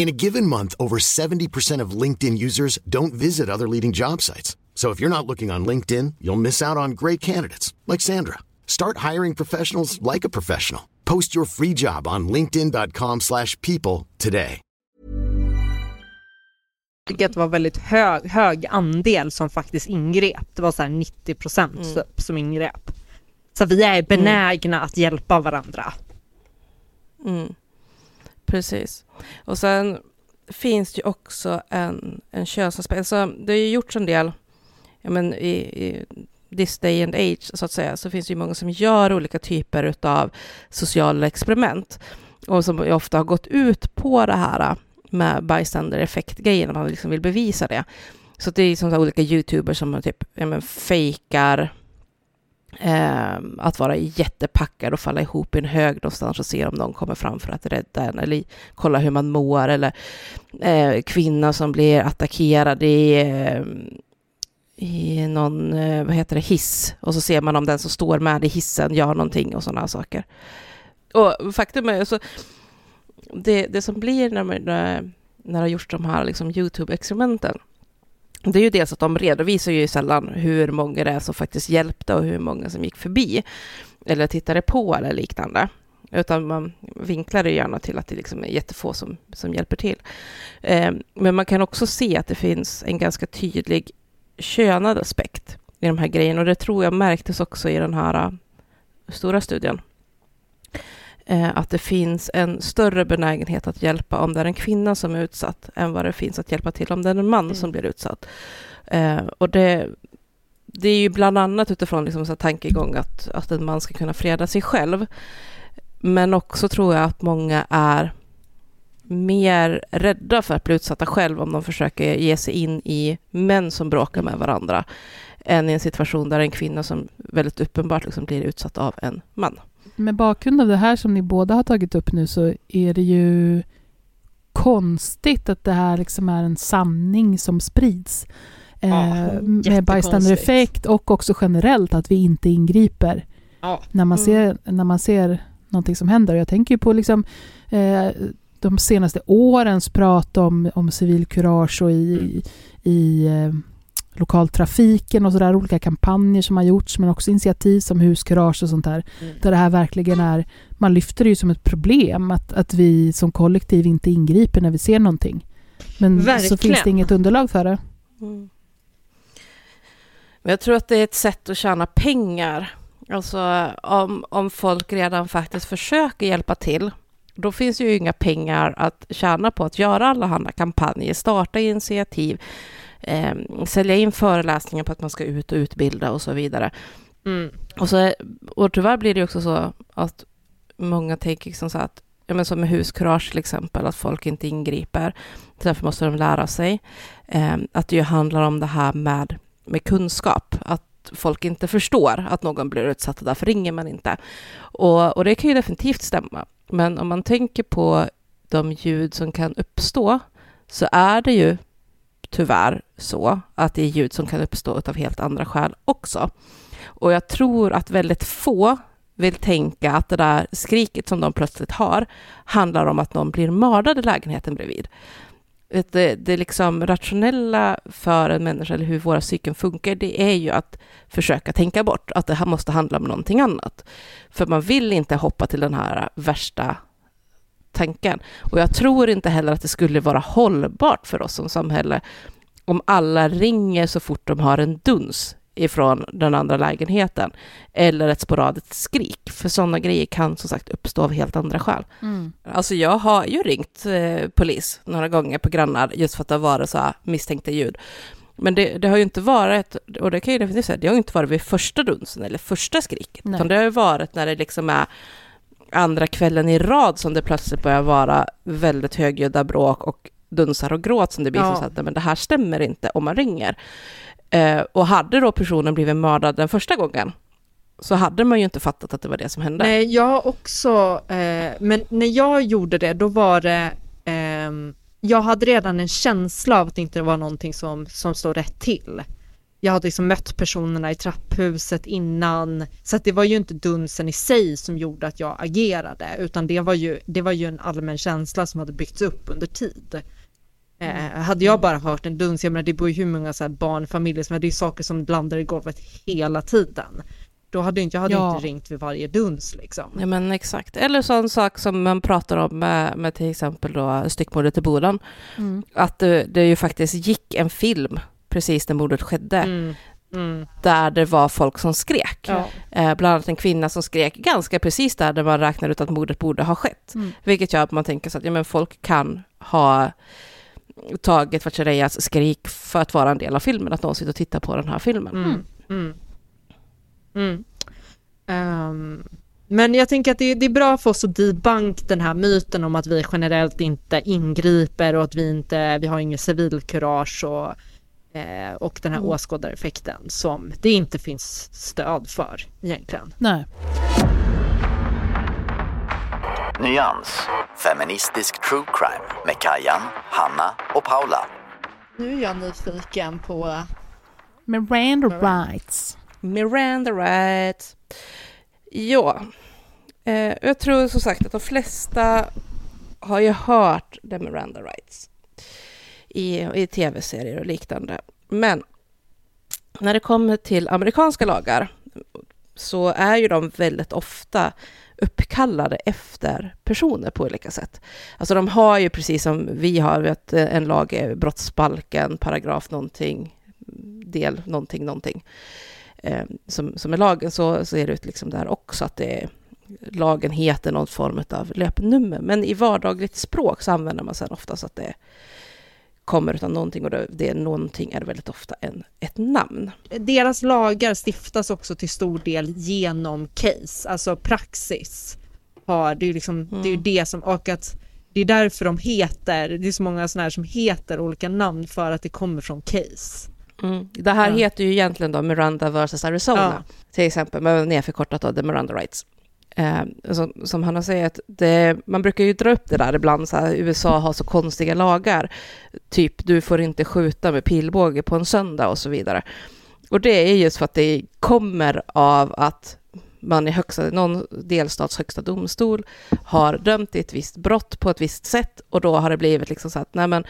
In a given month, over 70% of LinkedIn users don't visit other leading job sites. So if you're not looking on LinkedIn, you'll miss out on great candidates like Sandra. Start hiring professionals like a professional. Post your free job on linkedin.com/people today. att det var väldigt hög, hög andel som faktiskt ingrep. Det var så här 90 procent Mm. som ingrep. Så vi är benägna att hjälpa varandra. Mm. Precis. Och sen finns det ju också en, en könsaspekt. Alltså, det har ju gjorts en del, ja, men i, i this day and age, så att säga, så finns det ju många som gör olika typer av sociala experiment och som ofta har gått ut på det här med bystander effekt-grejen, man liksom vill bevisa det. Så det är som liksom olika youtubers som typ, ja, men, fejkar eh, att vara jättepackad och falla ihop i en hög någonstans och se om någon kommer fram för att rädda en eller kolla hur man mår eller eh, kvinna som blir attackerad i, eh, i någon, eh, vad heter det, hiss och så ser man om den som står med i hissen gör någonting och sådana saker. Och faktum är, så, det, det som blir när, man, när det har gjorts de här liksom, Youtube-experimenten det är ju dels att de redovisar ju sällan hur många det är som faktiskt hjälpte och hur många som gick förbi eller tittade på eller liknande. Utan man vinklar det gärna till att det liksom är jättefå som, som hjälper till. Eh, men man kan också se att det finns en ganska tydlig könad aspekt i de här grejerna och det tror jag märktes också i den här äh, stora studien. Eh, att det finns en större benägenhet att hjälpa om det är en kvinna som är utsatt än vad det finns att hjälpa till om det är en man mm. som blir utsatt. Eh, och det, det är ju bland annat utifrån liksom så tankegång att, att en man ska kunna freda sig själv. Men också tror jag att många är mer rädda för att bli utsatta själv om de försöker ge sig in i män som bråkar med varandra än i en situation där en kvinna som väldigt uppenbart liksom blir utsatt av en man. Med bakgrund av det här som ni båda har tagit upp nu så är det ju konstigt att det här liksom är en sanning som sprids. Ja, eh, med bystander effekt och också generellt att vi inte ingriper ja. när, man ser, när man ser någonting som händer. Jag tänker på liksom, eh, de senaste årens prat om, om civilkurage och i, mm. i eh, lokaltrafiken och sådär, olika kampanjer som har gjorts men också initiativ som huskurage och sånt där. Mm. Där det här verkligen är, man lyfter det ju som ett problem att, att vi som kollektiv inte ingriper när vi ser någonting. Men verkligen. så finns det inget underlag för det. Mm. Men jag tror att det är ett sätt att tjäna pengar. Alltså om, om folk redan faktiskt försöker hjälpa till då finns ju inga pengar att tjäna på att göra alla andra kampanjer, starta initiativ, eh, sälja in föreläsningar på att man ska ut och utbilda och så vidare. Mm. Och, så, och tyvärr blir det också så att många tänker liksom så att, ja, men som med huskurage till exempel, att folk inte ingriper. Därför måste de lära sig. Eh, att det ju handlar om det här med, med kunskap, att folk inte förstår att någon blir utsatt och därför ringer man inte. Och, och det kan ju definitivt stämma. Men om man tänker på de ljud som kan uppstå så är det ju tyvärr så att det är ljud som kan uppstå av helt andra skäl också. Och jag tror att väldigt få vill tänka att det där skriket som de plötsligt har handlar om att någon blir mördad i lägenheten bredvid. Det, det liksom rationella för en människa, eller hur våra psyken funkar, det är ju att försöka tänka bort att det här måste handla om någonting annat. För man vill inte hoppa till den här värsta tanken. Och jag tror inte heller att det skulle vara hållbart för oss som samhälle om alla ringer så fort de har en duns ifrån den andra lägenheten eller ett sporadiskt skrik. För sådana grejer kan som sagt uppstå av helt andra skäl. Mm. Alltså jag har ju ringt eh, polis några gånger på grannar just för att det har varit så här misstänkta ljud. Men det, det, har ju inte varit, och det kan jag definitivt säga, det har ju inte varit vid första dunsen eller första skriket, Nej. utan det har ju varit när det liksom är andra kvällen i rad som det plötsligt börjar vara väldigt högljudda bråk och dunsar och gråt som det blir ja. så att men det här stämmer inte om man ringer. Eh, och hade då personen blivit mördad den första gången så hade man ju inte fattat att det var det som hände. Nej, jag också, eh, men när jag gjorde det då var det, eh, jag hade redan en känsla av att det inte var någonting som, som stod rätt till. Jag hade liksom mött personerna i trapphuset innan, så det var ju inte dunsen i sig som gjorde att jag agerade, utan det var ju, det var ju en allmän känsla som hade byggts upp under tid. Eh, hade jag bara hört en duns, jag menar det bor ju hur många så här barnfamiljer som, det är saker som landar i golvet hela tiden. Då hade inte, jag hade ja. inte ringt vid varje duns liksom. Ja men exakt. Eller sån sak som man pratar om med, med till exempel då styckmordet i Boden. Mm. Att det, det ju faktiskt gick en film precis när mordet skedde. Mm. Mm. Där det var folk som skrek. Ja. Eh, bland annat en kvinna som skrek ganska precis där, där man räknar ut att mordet borde ha skett. Mm. Vilket gör att man tänker så att ja, men folk kan ha tagit Vatchareyas skrik för att vara en del av filmen, att någon sitter och tittar på den här filmen. Um, men jag tänker att det, det, är bra för oss att debunk den här myten om att vi generellt inte ingriper och att vi inte, vi har ingen civilkurage och, eh, och den här mm. åskådareffekten som det inte finns stöd för egentligen. Nej. Nyans. Feministisk true crime med Kajan, Hanna och Paula. Nu är jag nyfiken på Miranda rights. Miranda rights. Ja, eh, jag tror som sagt att de flesta har ju hört The Miranda rights i, i tv-serier och liknande. Men när det kommer till amerikanska lagar så är ju de väldigt ofta uppkallade efter personer på olika sätt. Alltså de har ju precis som vi har vet, en lag, brottsbalken, paragraf någonting, del någonting, någonting, eh, som, som är lagen, så, så är det liksom där också att det lagen heter någon form av löpnummer. Men i vardagligt språk så använder man sen ofta så att det är kommer utan någonting och det, det någonting är väldigt ofta en, ett namn. Deras lagar stiftas också till stor del genom case, alltså praxis. Har, det, är liksom, mm. det är ju det som, och att det är därför de heter, det är så många sådana här som heter olika namn för att det kommer från case. Mm. Det här ja. heter ju egentligen då Miranda vs Arizona, ja. till exempel, men nedförkortat då The Miranda Rights. Eh, som, som Hanna säger, att det, man brukar ju dra upp det där ibland, så här, USA har så konstiga lagar, typ du får inte skjuta med pilbåge på en söndag och så vidare. Och det är just för att det kommer av att man i högsta, någon delstats högsta domstol har dömt i ett visst brott på ett visst sätt och då har det blivit liksom så att, nej men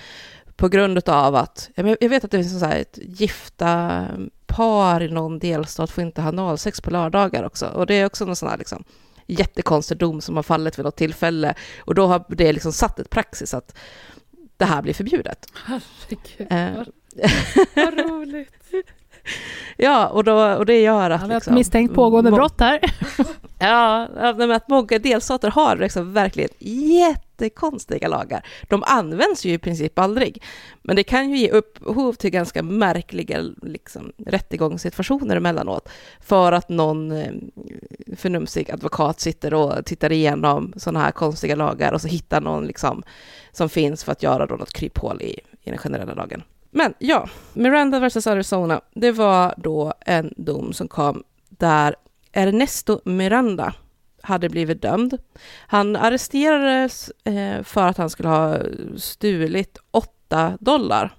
på grund av att, jag vet att det finns så här ett gifta par i någon delstat får inte ha analsex på lördagar också och det är också någon sån här liksom jättekonstig dom som har fallit vid något tillfälle. Och då har det liksom satt ett praxis att det här blir förbjudet. Herregud, eh. vad roligt. Ja, och, då, och det gör att... Han liksom, misstänkt pågående brott här. ja, att många delstater har liksom verkligen jättekonstiga lagar. De används ju i princip aldrig, men det kan ju ge upphov till ganska märkliga liksom, rättegångssituationer emellanåt, för att någon eh, förnumstig advokat sitter och tittar igenom sådana här konstiga lagar och så hittar någon liksom, som finns för att göra då något kryphål i, i den generella lagen. Men ja, Miranda vs Arizona, det var då en dom som kom där Ernesto Miranda hade blivit dömd. Han arresterades eh, för att han skulle ha stulit 8 dollar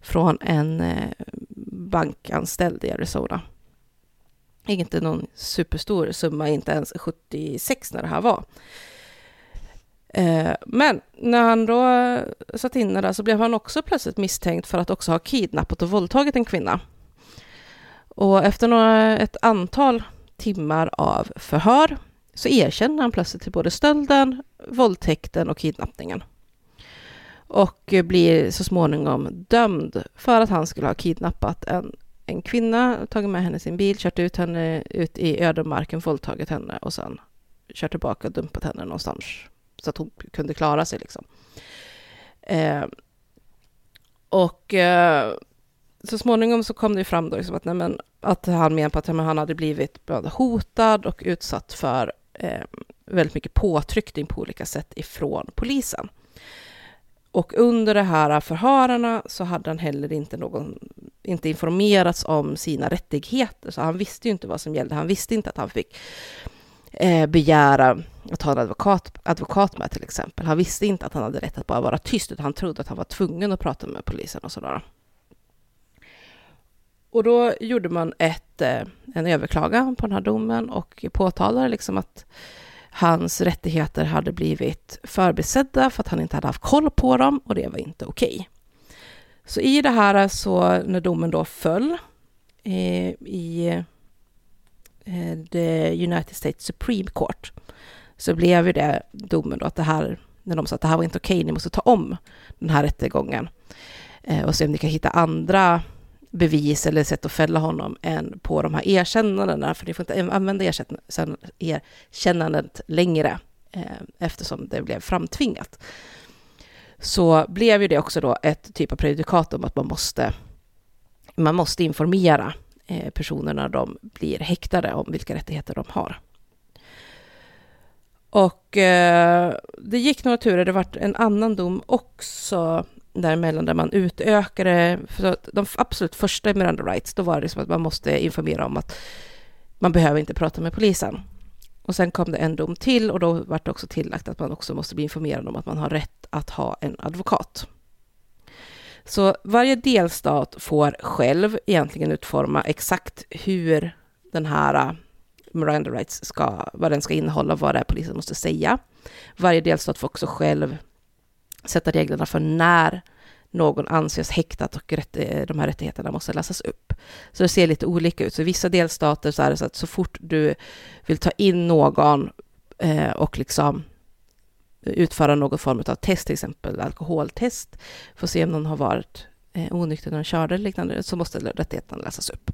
från en eh, bankanställd i Arizona. inte någon superstor summa, inte ens 76 när det här var. Eh, men när han då satt inne där så blev han också plötsligt misstänkt för att också ha kidnappat och våldtagit en kvinna. Och efter några, ett antal timmar av förhör så erkänner han plötsligt till både stölden, våldtäkten och kidnappningen. Och blir så småningom dömd för att han skulle ha kidnappat en, en kvinna, tagit med henne i sin bil, kört ut henne ut i ödemarken, våldtagit henne och sen kört tillbaka och dumpat henne någonstans så att hon kunde klara sig. Liksom. Eh, och eh, så småningom så kom det fram då liksom att, nej, men, att han menade på att men, han hade blivit både hotad och utsatt för eh, väldigt mycket påtryckning på olika sätt ifrån polisen. Och under de här förhörarna så hade han heller inte, någon, inte informerats om sina rättigheter, så han visste ju inte vad som gällde. Han visste inte att han fick eh, begära att ha en advokat, advokat med till exempel. Han visste inte att han hade rätt att bara vara tyst, utan han trodde att han var tvungen att prata med polisen och sådär. Och då gjorde man ett, eh, en överklagan på den här domen och påtalade liksom att hans rättigheter hade blivit förbisedda för att han inte hade haft koll på dem och det var inte okej. Okay. Så i det här, så när domen då föll eh, i Eh, the United States Supreme Court så blev ju det domen då att det här, när de sa att det här var inte okej, okay, ni måste ta om den här rättegången eh, och se om ni kan hitta andra bevis eller sätt att fälla honom än på de här erkännandena, för ni får inte använda erkännandet längre eh, eftersom det blev framtvingat. Så blev ju det också då ett typ av prejudikat om att man måste, man måste informera Eh, personerna de blir häktade om vilka rättigheter de har. Och eh, det gick några turer, det vart en annan dom också däremellan där man utökade, för de absolut första Miranda Rights, då var det som att man måste informera om att man behöver inte prata med polisen. Och sen kom det en dom till och då var det också tillagt att man också måste bli informerad om att man har rätt att ha en advokat. Så varje delstat får själv egentligen utforma exakt hur den här äh, Miranda Rights ska, vad den ska innehålla, vad det är polisen måste säga. Varje delstat får också själv sätta reglerna för när någon anses häktad och rätt, eh, de här rättigheterna måste läsas upp. Så det ser lite olika ut. Så i vissa delstater så är det så att så fort du vill ta in någon eh, och liksom utföra någon form av test, till exempel alkoholtest, för att se om någon har varit eh, onykter när de körde eller liknande, så måste rättigheterna läsas upp.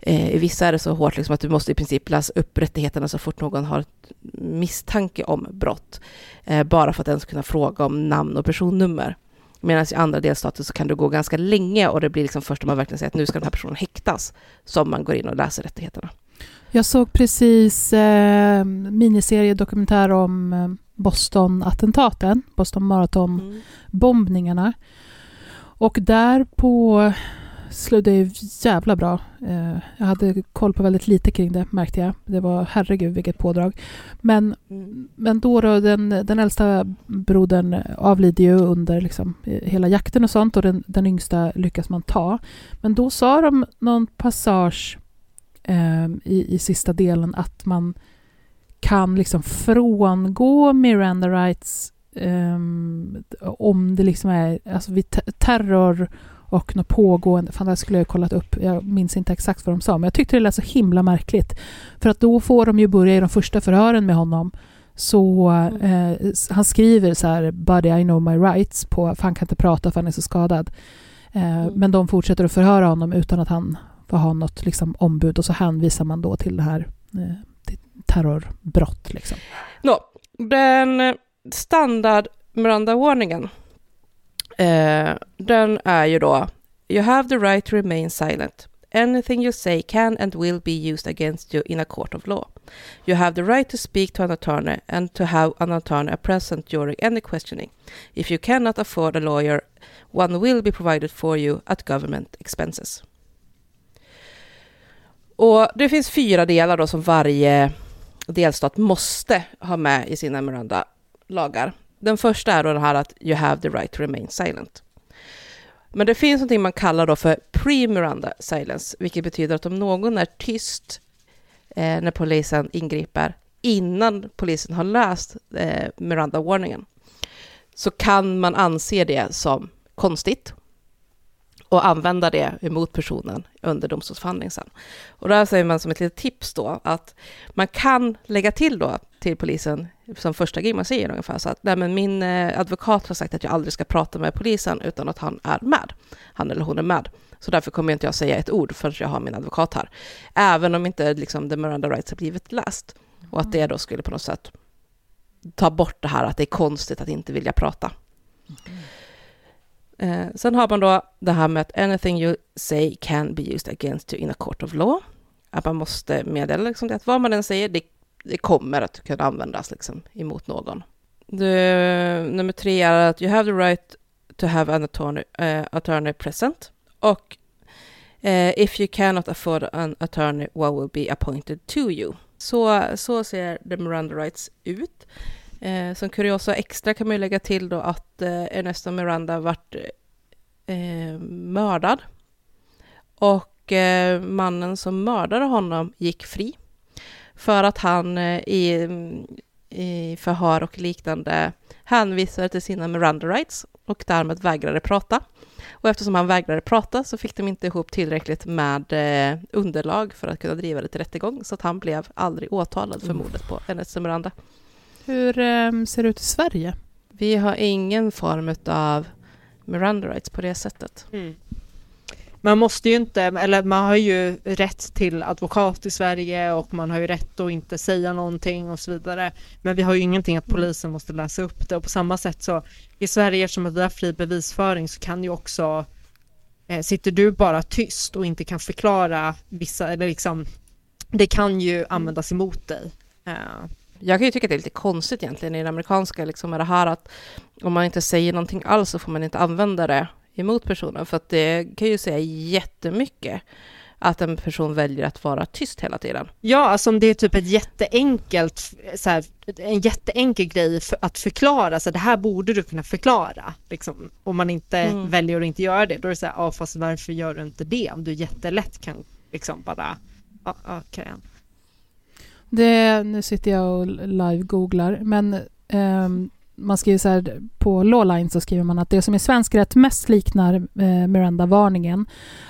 Eh, I vissa är det så hårt liksom att du måste i princip läsa upp rättigheterna så fort någon har misstanke om brott, eh, bara för att ens kunna fråga om namn och personnummer. Medan i andra delstater så kan det gå ganska länge och det blir liksom först när man verkligen säger att nu ska den här personen häktas som man går in och läser rättigheterna. Jag såg precis eh, miniserie dokumentär om eh, Boston-attentaten, Boston Marathon-bombningarna. Mm. Och där på slog det jävla bra. Eh, jag hade koll på väldigt lite kring det märkte jag. Det var herregud vilket pådrag. Men, mm. men då, då den, den äldsta brodern avlider ju under liksom, hela jakten och sånt och den, den yngsta lyckas man ta. Men då sa de någon passage eh, i, i sista delen att man kan liksom frångå Miranda rights um, om det liksom är alltså vid terror och något pågående, fan det skulle jag ha kollat upp, jag minns inte exakt vad de sa, men jag tyckte det lät så himla märkligt. För att då får de ju börja i de första förhören med honom, så eh, han skriver så här, “Buddy, I know my rights” på, för han kan inte prata för han är så skadad. Eh, mm. Men de fortsätter att förhöra honom utan att han får ha något liksom, ombud och så hänvisar man då till det här eh, terrorbrott. Liksom. No, den standard Miranda-warningen Eh, den är ju då You have the right to remain silent. Anything you say can and will be used against you in a court of law. You have the right to speak to an attorney and to have an attorney present during any questioning. If you cannot afford a lawyer, one will be provided for you at government expenses. Och det finns fyra delar då som varje delstat måste ha med i sina Miranda-lagar. Den första är då det här att you have the right to remain silent. Men det finns någonting man kallar då för pre-Miranda silence, vilket betyder att om någon är tyst eh, när polisen ingriper innan polisen har löst eh, Miranda-warningen så kan man anse det som konstigt och använda det emot personen under domstolsförhandling sen. Och där säger man som ett litet tips då att man kan lägga till då till polisen som första grej man säger ungefär så att nej men min eh, advokat har sagt att jag aldrig ska prata med polisen utan att han är med. Han eller hon är med. Så därför kommer inte jag säga ett ord förrän jag har min advokat här. Även om inte liksom the Miranda rights har blivit läst. Och att det då skulle på något sätt ta bort det här att det är konstigt att inte vilja prata. Mm. Eh, sen har man då det här med att anything you say can be used against you in a court of law. Att man måste meddela liksom det, att vad man än säger, det, det kommer att kunna användas liksom emot någon. Det, nummer tre är att you have the right to have an attorney, uh, attorney present. Och uh, if you cannot afford an attorney, what will be appointed to you? Så, så ser the Miranda rights ut. Eh, som kuriosa extra kan man ju lägga till då att eh, Ernesto Miranda vart eh, mördad. Och eh, mannen som mördade honom gick fri. För att han eh, i, i förhör och liknande hänvisade till sina Miranda rights och därmed vägrade prata. Och eftersom han vägrade prata så fick de inte ihop tillräckligt med eh, underlag för att kunna driva det till rättegång, så att han blev aldrig åtalad för mordet på Ernesto Miranda. Hur eh, ser det ut i Sverige? Vi har ingen form av Miranda rights på det sättet. Mm. Man måste ju inte, eller man har ju rätt till advokat i Sverige och man har ju rätt att inte säga någonting och så vidare. Men vi har ju ingenting att polisen måste läsa upp det och på samma sätt så i Sverige eftersom det är fri bevisföring så kan ju också eh, sitter du bara tyst och inte kan förklara vissa eller liksom det kan ju användas emot dig. Eh, jag kan ju tycka att det är lite konstigt egentligen i det amerikanska, liksom med det här att om man inte säger någonting alls så får man inte använda det emot personen, för att det kan ju säga jättemycket att en person väljer att vara tyst hela tiden. Ja, alltså om det är typ ett jätteenkelt, så här, en jätteenkel grej för att förklara, så det här borde du kunna förklara, liksom. Om man inte mm. väljer att inte göra det, då är det så här, ja fast varför gör du inte det? Om du jättelätt kan liksom bara, ja, okej. Okay. Det, nu sitter jag och live-googlar, men um, man skriver så här, på Lawline så skriver man att det som i svensk rätt mest liknar eh, Miranda-varningen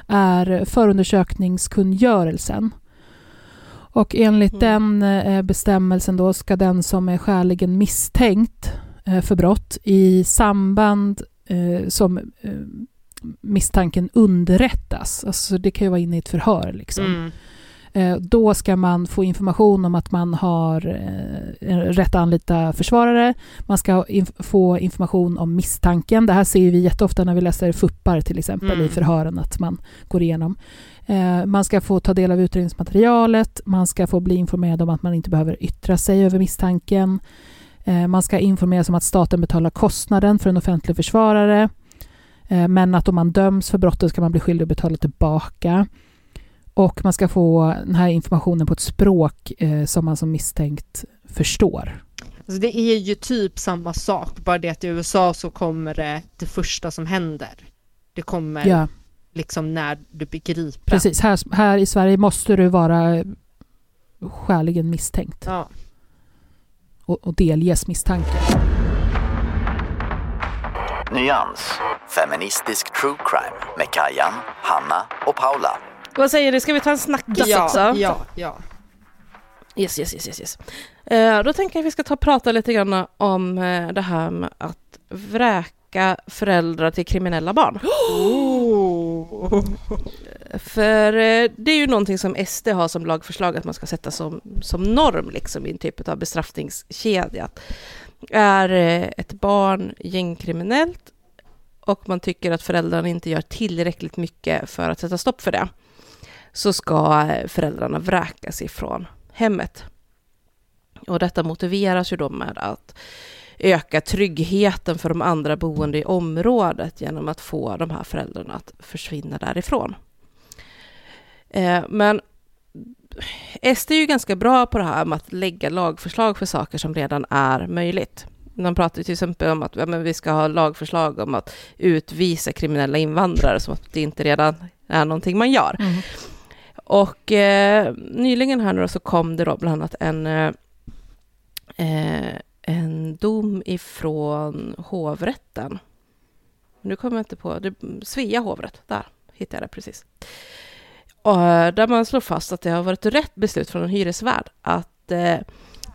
är förundersökningskungörelsen. Och enligt mm. den eh, bestämmelsen då ska den som är skäligen misstänkt eh, för brott i samband eh, som eh, misstanken underrättas, alltså det kan ju vara inne i ett förhör liksom. Mm Eh, då ska man få information om att man har eh, rätt att anlita försvarare. Man ska få information om misstanken. Det här ser vi jätteofta när vi läser FUPPar till exempel mm. i förhören, att man går igenom. Eh, man ska få ta del av utredningsmaterialet. Man ska få bli informerad om att man inte behöver yttra sig över misstanken. Man ska informeras om att staten betalar kostnaden för en offentlig försvarare. Men att om man döms för brottet ska man bli skyldig att betala tillbaka. Och man ska få den här informationen på ett språk eh, som man som misstänkt förstår. Alltså det är ju typ samma sak, bara det att i USA så kommer det det första som händer. Det kommer ja. liksom när du blir gripen. Precis, här, här i Sverige måste du vara skäligen misstänkt. Ja. Och, och delges misstanke. Nyans, feministisk true crime med Kajan, Hanna och Paula. Vad säger du, ska vi ta en snackis ja, också? Ja, ja. Yes, yes, yes, yes. yes. Eh, då tänker jag att vi ska ta och prata lite grann om eh, det här med att vräka föräldrar till kriminella barn. Oh. För eh, det är ju någonting som SD har som lagförslag att man ska sätta som, som norm liksom, i en typ av bestraffningskedja. Är eh, ett barn gängkriminellt och man tycker att föräldrarna inte gör tillräckligt mycket för att sätta stopp för det, så ska föräldrarna vräkas ifrån hemmet. Och detta motiveras ju då med att öka tryggheten för de andra boende i området genom att få de här föräldrarna att försvinna därifrån. Eh, men SD är ju ganska bra på det här med att lägga lagförslag för saker som redan är möjligt. De pratar till exempel om att ja, men vi ska ha lagförslag om att utvisa kriminella invandrare, som att det inte redan är någonting man gör. Mm. Och eh, nyligen här nu då så kom det då bland annat en, eh, eh, en dom ifrån hovrätten. Nu kommer jag inte på, det, Svea hovrätt, där hittade jag det precis. Och, eh, där man slår fast att det har varit rätt beslut från en hyresvärd att eh,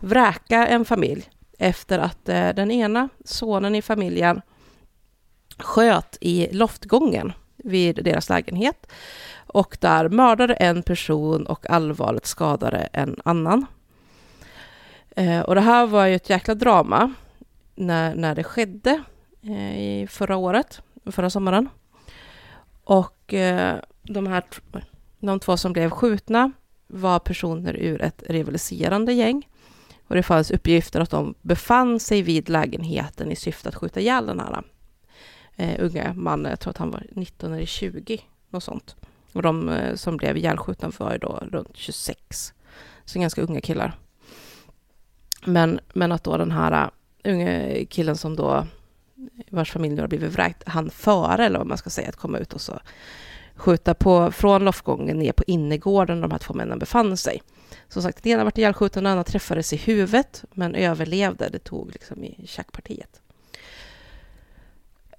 vräka en familj efter att eh, den ena sonen i familjen sköt i loftgången vid deras lägenhet och där mördade en person och allvarligt skadade en annan. Eh, och det här var ju ett jäkla drama när, när det skedde eh, i förra året, förra sommaren. Och eh, de här de två som blev skjutna var personer ur ett rivaliserande gäng. Och det fanns uppgifter att de befann sig vid lägenheten i syfte att skjuta ihjäl den här eh, unga mannen. Jag tror att han var 19 eller 20, något sånt. Och de eh, som blev ihjälskjutna var ju då runt 26. Så ganska unga killar. Men, men att då den här eh, unge killen som då vars familj nu har blivit vräkt, han före, eller vad man ska säga, att komma ut och så skjuta på, från loftgången ner på innergården där de här två männen befann sig. Som sagt, den ena vart ihjälskjuten, den andra träffades i huvudet, men överlevde. Det tog liksom i tjackpartiet.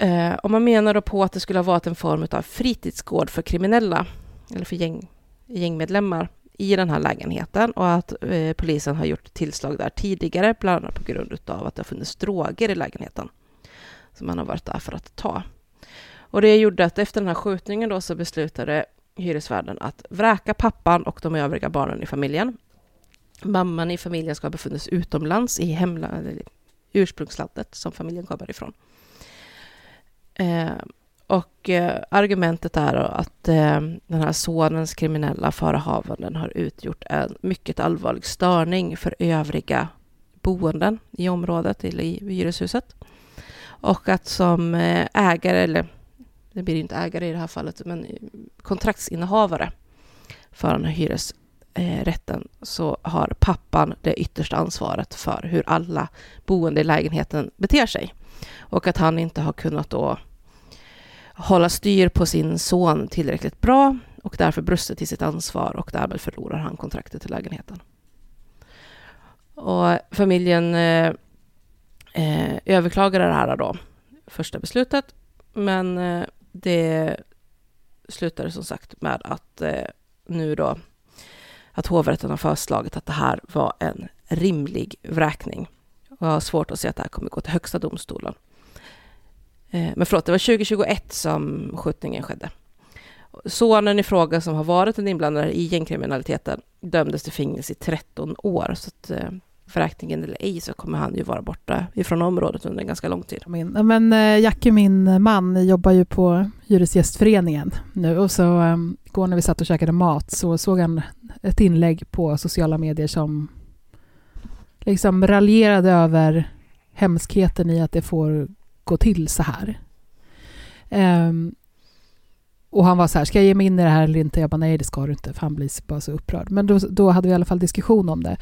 Eh, och man menar då på att det skulle ha varit en form av fritidsgård för kriminella, eller för gäng, gängmedlemmar i den här lägenheten och att eh, polisen har gjort tillslag där tidigare, bland annat på grund av att det har funnits droger i lägenheten som man har varit där för att ta. Och det gjorde att efter den här skjutningen då så beslutade hyresvärden att vräka pappan och de övriga barnen i familjen. Mamman i familjen ska ha befunnits utomlands i hemlandet, ursprungslandet som familjen kommer ifrån. Eh, och eh, argumentet är att eh, den här sonens kriminella förehavanden har utgjort en mycket allvarlig störning för övriga boenden i området eller i hyreshuset. Och att som eh, ägare, eller det blir inte ägare i det här fallet, men kontraktsinnehavare för den här hyresrätten eh, så har pappan det yttersta ansvaret för hur alla boende i lägenheten beter sig. Och att han inte har kunnat då hålla styr på sin son tillräckligt bra och därför brustit i sitt ansvar och därmed förlorar han kontraktet till lägenheten. Och familjen eh, eh överklagade det här då, första beslutet, men eh, det slutade som sagt med att eh, nu då att hovrätten har föreslagit att det här var en rimlig vräkning. Och jag har svårt att se att det här kommer gå till Högsta domstolen. Eh, men förlåt, det var 2021 som skjutningen skedde. Sonen i fråga som har varit en inblandad i gängkriminaliteten dömdes till fängelse i 13 år. Så att, eh, förräkningen eller ej så kommer han ju vara borta ifrån området under en ganska lång tid. Men eh, Jackie, min man, jobbar ju på Hyresgästföreningen nu och så um, igår när vi satt och käkade mat så såg han ett inlägg på sociala medier som liksom raljerade över hemskheten i att det får gå till så här. Um, och han var så här, ska jag ge mig in i det här eller inte? Jag bara, nej det ska du inte, för han blir bara så upprörd. Men då, då hade vi i alla fall diskussion om det.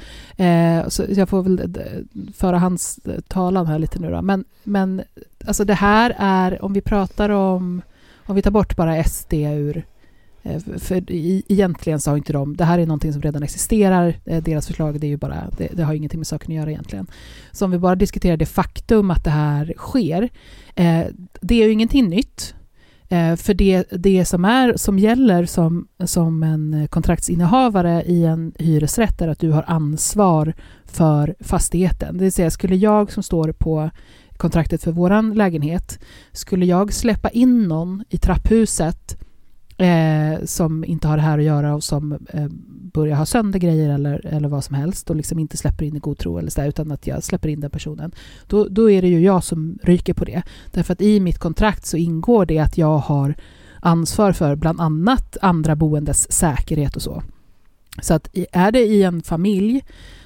Eh, så jag får väl eh, föra hans eh, talan här lite nu då. Men, men alltså det här är, om vi pratar om, om vi tar bort bara SD ur Eh, för egentligen så har inte de, det här är någonting som redan existerar, eh, deras förslag det är ju bara, det, det har ingenting med saken att göra egentligen. Så om vi bara diskuterar det faktum att det här sker, eh, det är ju ingenting nytt, Eh, för det, det som, är, som gäller som, som en kontraktsinnehavare i en hyresrätt är att du har ansvar för fastigheten. Det vill säga, skulle jag som står på kontraktet för vår lägenhet, skulle jag släppa in någon i trapphuset eh, som inte har det här att göra och som eh, börjar ha sönder grejer eller, eller vad som helst och liksom inte släpper in i god tro eller så där, utan att jag släpper in den personen, då, då är det ju jag som ryker på det. Därför att i mitt kontrakt så ingår det att jag har ansvar för bland annat andra boendes säkerhet och så. Så att är det i en familj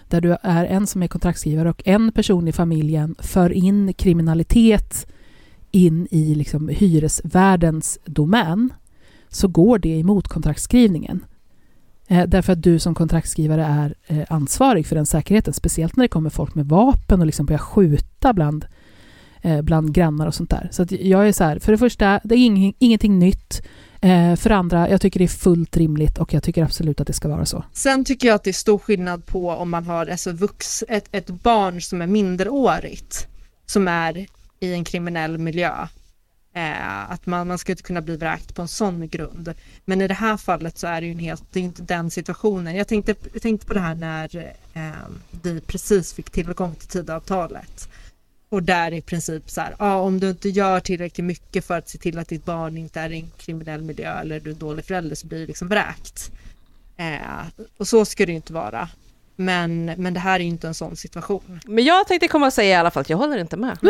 där du är en som är kontraktsgivare och en person i familjen för in kriminalitet in i liksom hyresvärdens domän, så går det emot kontraktskrivningen. Eh, därför att du som kontraktskrivare är eh, ansvarig för den säkerheten, speciellt när det kommer folk med vapen och liksom börjar skjuta bland eh, bland grannar och sånt där. Så att jag är så här, för det första, det är ingenting nytt. För det andra, jag tycker det är fullt rimligt och jag tycker absolut att det ska vara så. Sen tycker jag att det är stor skillnad på om man har alltså vux, ett, ett barn som är minderårigt som är i en kriminell miljö. Eh, att man, man inte kunna bli vräkt på en sån grund. Men i det här fallet så är det ju en helt, det är inte den situationen. Jag tänkte, jag tänkte på det här när eh, vi precis fick tillgång till Tidöavtalet. Och där i princip så här, ja, om du inte gör tillräckligt mycket för att se till att ditt barn inte är i en kriminell miljö eller du är en dålig förälder så blir du liksom vräkt. Eh, och så ska det ju inte vara. Men, men det här är ju inte en sån situation. Men jag tänkte komma och säga i alla fall att jag håller inte med.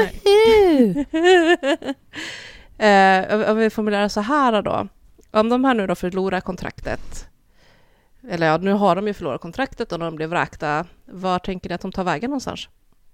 eh, om vi formulerar så här då. Om de här nu då förlorar kontraktet, eller ja, nu har de ju förlorat kontraktet och de blir vräkta, var tänker ni att de tar vägen någonstans?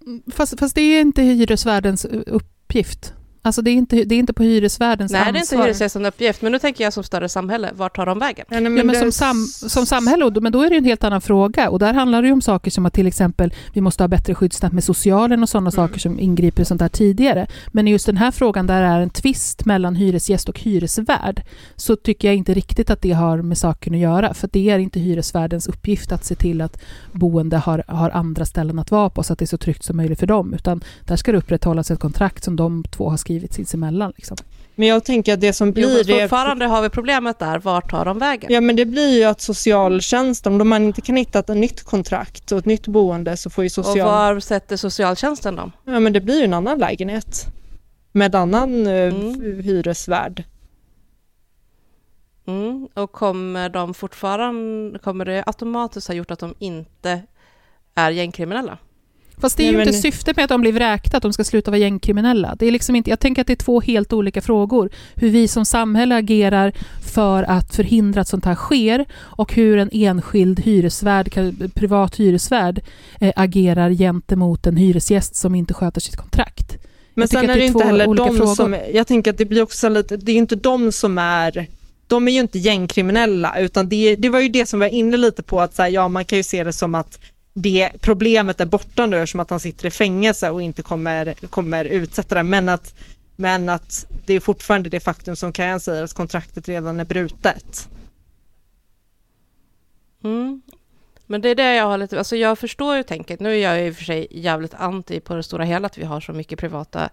Mm, fast, fast det är inte hyresvärdens uppgift. Alltså det är inte, det är inte på hyresvärdens Nej, ansvar. det är inte hyresgästens uppgift, men nu tänker jag som större samhälle, vart tar de vägen? Nej, Ja, men det- som, sam, som samhälle, och då- men då är det en helt annan fråga. Och där handlar det ju om saker som att till exempel vi måste ha bättre skyddsnät med socialen och sådana saker som ingriper sånt där tidigare. Men i just den här frågan där det är en tvist mellan hyresgäst och hyresvärd så tycker jag inte riktigt att det har med saken att göra. För det är inte hyresvärdens uppgift att se till att boende har, har andra ställen att vara på så att det är så tryggt som möjligt för dem. Utan där ska det upprätthållas ett kontrakt som de två har skrivit sinsemellan. Liksom. Men jag tänker att det som Jo, blir det... fortfarande har vi problemet där, vart tar de vägen? Ja men det blir ju att socialtjänsten, om man inte kan hitta ett nytt kontrakt och ett nytt boende så får ju Och social... var sätter socialtjänsten dem? Ja men det blir ju en annan lägenhet. Med annan eh, Mm. hyresvärd. Mm. Och kommer de fortfarande, kommer det automatiskt ha gjort att de inte är gängkriminella? Fast det är Nej, ju men- inte syftet med att de blir vräkta, att de ska sluta vara gängkriminella. Det är liksom inte, jag tänker att det är två helt olika frågor. Hur vi som samhälle agerar för att förhindra att sånt här sker och hur en enskild hyresvärd, privat hyresvärd eh, agerar gentemot en hyresgäst som inte sköter sitt kontrakt. Men sen är det är inte heller de frågor. som, jag tänker att det blir också lite, det är inte de som är, de är ju inte gängkriminella utan det, det var ju det som var inne lite på att så här, ja man kan ju se det som att det problemet är borta nu som att han sitter i fängelse och inte kommer, kommer utsätta det men att, men att det är fortfarande det faktum som Kajan säger att kontraktet redan är brutet. Mm. Men det är det jag har lite, alltså jag förstår ju tänket. Nu är jag i och för sig jävligt anti på det stora hela att vi har så mycket privata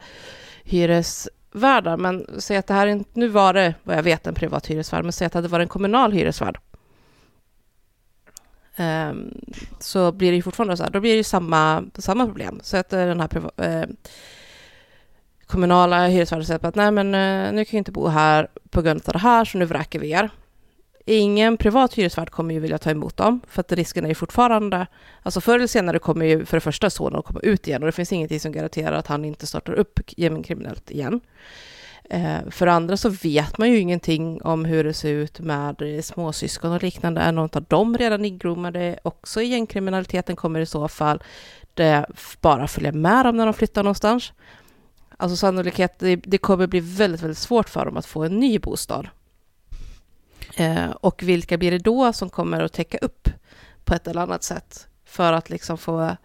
hyresvärdar. Men säg att det här inte, nu var det vad jag vet en privat hyresvärd, men säg att det hade varit en kommunal hyresvärd. Ehm, så blir det ju fortfarande så här, då blir det ju samma, samma problem. Så att eh, den här eh, kommunala hyresvärden säger att nej men eh, nu kan jag inte bo här på grund av det här, så nu vräker vi er. Ingen privat hyresvärd kommer ju vilja ta emot dem, för att risken är ju fortfarande... Alltså förr eller senare kommer ju för det första sonen att komma ut igen och det finns ingenting som garanterar att han inte startar upp gängkriminellt igen. Eh, för det andra så vet man ju ingenting om hur det ser ut med småsyskon och liknande. Är någon av dem redan ingroomade också i gängkriminaliteten kommer i så fall det bara följa med dem när de flyttar någonstans. Alltså sannolikhet, det, det kommer bli väldigt, väldigt svårt för dem att få en ny bostad. Eh, och vilka blir det då som kommer att täcka upp på ett eller annat sätt för att liksom få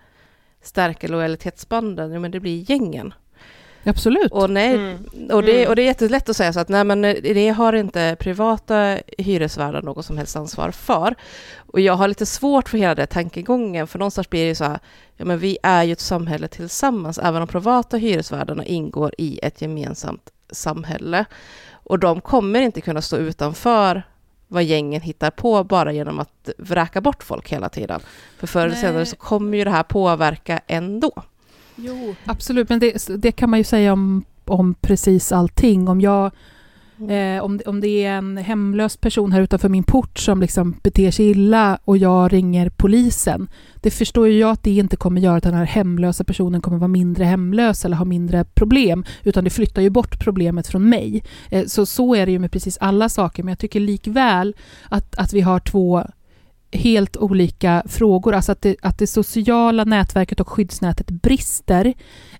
stärka lojalitetsbanden? Jo, men det blir gängen. Absolut. Och, nej, Mm. och, det, Mm. och det är jättelätt att säga så att nej, men det har inte privata hyresvärdar något som helst ansvar för. Och jag har lite svårt för hela den tankegången, för någonstans blir det så här, ja men vi är ju ett samhälle tillsammans, även om privata hyresvärdarna ingår i ett gemensamt samhälle. Och de kommer inte kunna stå utanför vad gängen hittar på bara genom att vräka bort folk hela tiden. För förr eller senare så kommer ju det här påverka ändå. Jo, absolut. Men det, det kan man ju säga om, om precis allting. Om jag Eh, om, om det är en hemlös person här utanför min port som liksom beter sig illa och jag ringer polisen. Det förstår ju jag att det inte kommer göra att den här hemlösa personen kommer vara mindre hemlös eller ha mindre problem. Utan det flyttar ju bort problemet från mig. Eh, så så är det ju med precis alla saker. Men jag tycker likväl att, att vi har två helt olika frågor. Alltså att det, att det sociala nätverket och skyddsnätet brister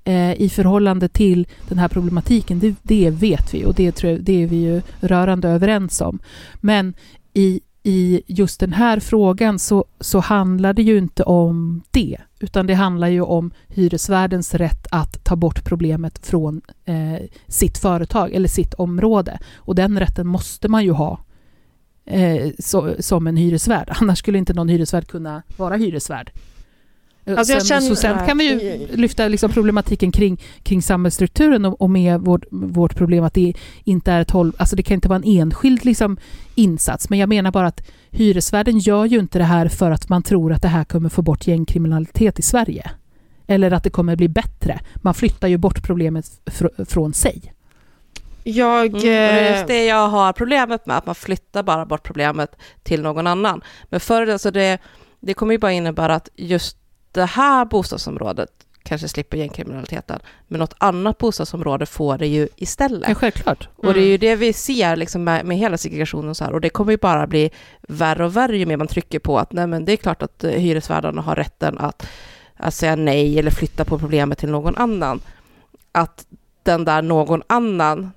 eh, i förhållande till den här problematiken, det, det vet vi och det, tror jag, det är vi ju rörande överens om. Men i, i just den här frågan så, så handlar det ju inte om det, utan det handlar ju om hyresvärdens rätt att ta bort problemet från eh, sitt företag eller sitt område. Och den rätten måste man ju ha eh, så, som en hyresvärd. Annars skulle inte någon hyresvärd kunna vara hyresvärd. Eh, Alltså sen, så känner- sen kan vi ju lyfta liksom problematiken kring, kring samhällsstrukturen och, och med vårt, vårt problem att det inte är ett håll, alltså det kan inte vara en enskild liksom insats. Men jag menar bara att hyresvärden gör ju inte det här för att man tror att det här kommer få bort gängkriminalitet i Sverige. Eller att det kommer bli bättre. Man flyttar ju bort problemet fr- från sig. Jag... Mm, det är eh, just det jag har problemet med, att man flyttar bara bort problemet till någon annan. Men förr, alltså det, det kommer ju bara innebära att just det här bostadsområdet kanske slipper gängkriminaliteten, men något annat bostadsområde får det ju istället. Ja, självklart. Och det är ju det vi ser liksom med, med hela segregationen så här, och det kommer ju bara bli värre och värre ju mer man trycker på att nej men det är klart att eh, hyresvärdarna har rätten att, att säga nej eller flytta på problemet till någon annan. Att den där någon annan,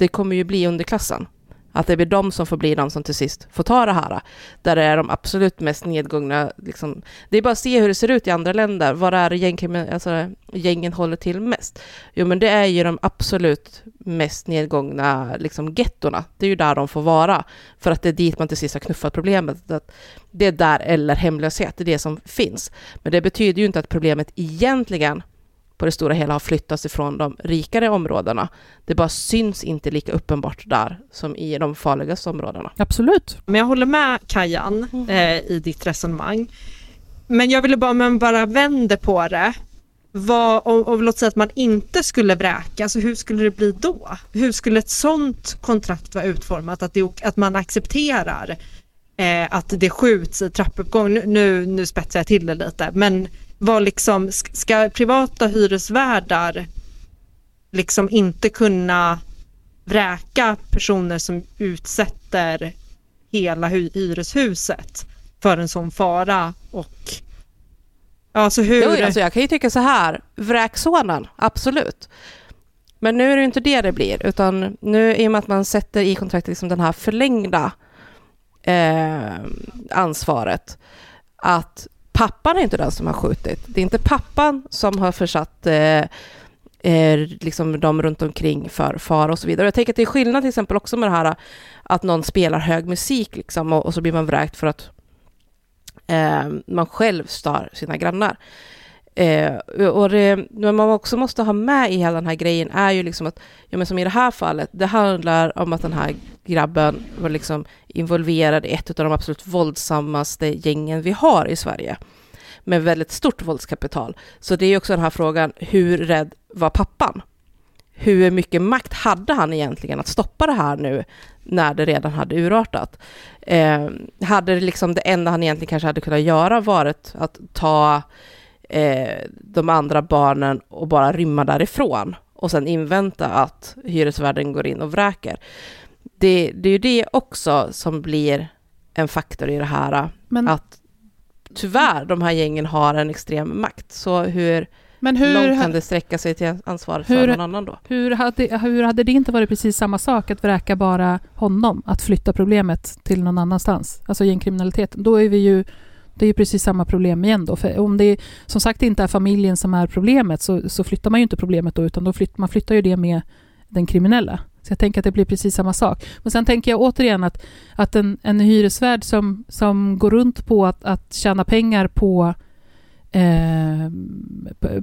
det kommer ju bli underklassen. Att det blir de som får bli de som till sist får ta det här. Där det är de absolut mest nedgångna. Liksom. Det är bara att se hur det ser ut i andra länder. Var är det alltså, gängen håller till mest? Jo, men det är ju de absolut mest nedgångna liksom, gettorna. Det är ju där de får vara. För att det är dit man till sist har knuffat problemet. Att det är där, eller hemlöshet, det är det som finns. Men det betyder ju inte att problemet egentligen på det stora hela har flyttats ifrån de rikare områdena. Det bara syns inte lika uppenbart där som i de farligaste områdena. Absolut. Men jag håller med Kajan eh, i ditt resonemang. Men jag ville bara, om man bara vänder på det. Vad, och, och låt säga att man inte skulle vräka, alltså hur skulle det bli då? Hur skulle ett sånt kontrakt vara utformat? Att, det, att man accepterar eh, att det skjuts i trappuppgång. Nu, nu, nu spetsar jag till det lite, men vad liksom, ska privata hyresvärdar liksom inte kunna vräka personer som utsätter hela hyreshuset för en sån fara och alltså hur... Jo, alltså jag kan ju tycka så här, vräksonen, absolut. Men nu är det inte det det blir, utan nu i och med att man sätter i kontraktet liksom den här förlängda eh, ansvaret, att pappan är inte den som har skjutit. Det är inte pappan som har försatt eh, eh, liksom de runt omkring för fara och så vidare. Jag tänker att det är skillnad till exempel också med det här att någon spelar hög musik liksom, och, och så blir man vräkt för att eh, man själv stör sina grannar. Eh, och det, men man också måste ha med i hela den här grejen är ju liksom att, ja men som i det här fallet, det handlar om att den här grabben var liksom involverad i ett av de absolut våldsammaste gängen vi har i Sverige. Med väldigt stort våldskapital. Så det är också den här frågan, hur rädd var pappan? Hur mycket makt hade han egentligen att stoppa det här nu när det redan hade urartat? Eh, hade det liksom det enda han egentligen kanske hade kunnat göra varit att ta eh, de andra barnen och bara rymma därifrån och sen invänta att hyresvärden går in och vräker. Det, det är ju det också som blir en faktor i det här, Men- att tyvärr de här gängen har en extrem makt. Så hur, Men hur, långt kan det sträcka sig till ansvaret för hur- någon annan då? hur, hade, hur hade det inte varit precis samma sak att vräka bara honom? Att flytta problemet till någon annanstans? Alltså gängkriminaliteten. Då är vi ju... Det är ju precis samma problem igen då. För om det som sagt inte är familjen som är problemet så, så flyttar man ju inte problemet då utan då flytt, man flyttar ju det med den kriminella. Så jag tänker att det blir precis samma sak. Men sen tänker jag återigen att, att en, en hyresvärd som, som går runt på att, att tjäna pengar på eh,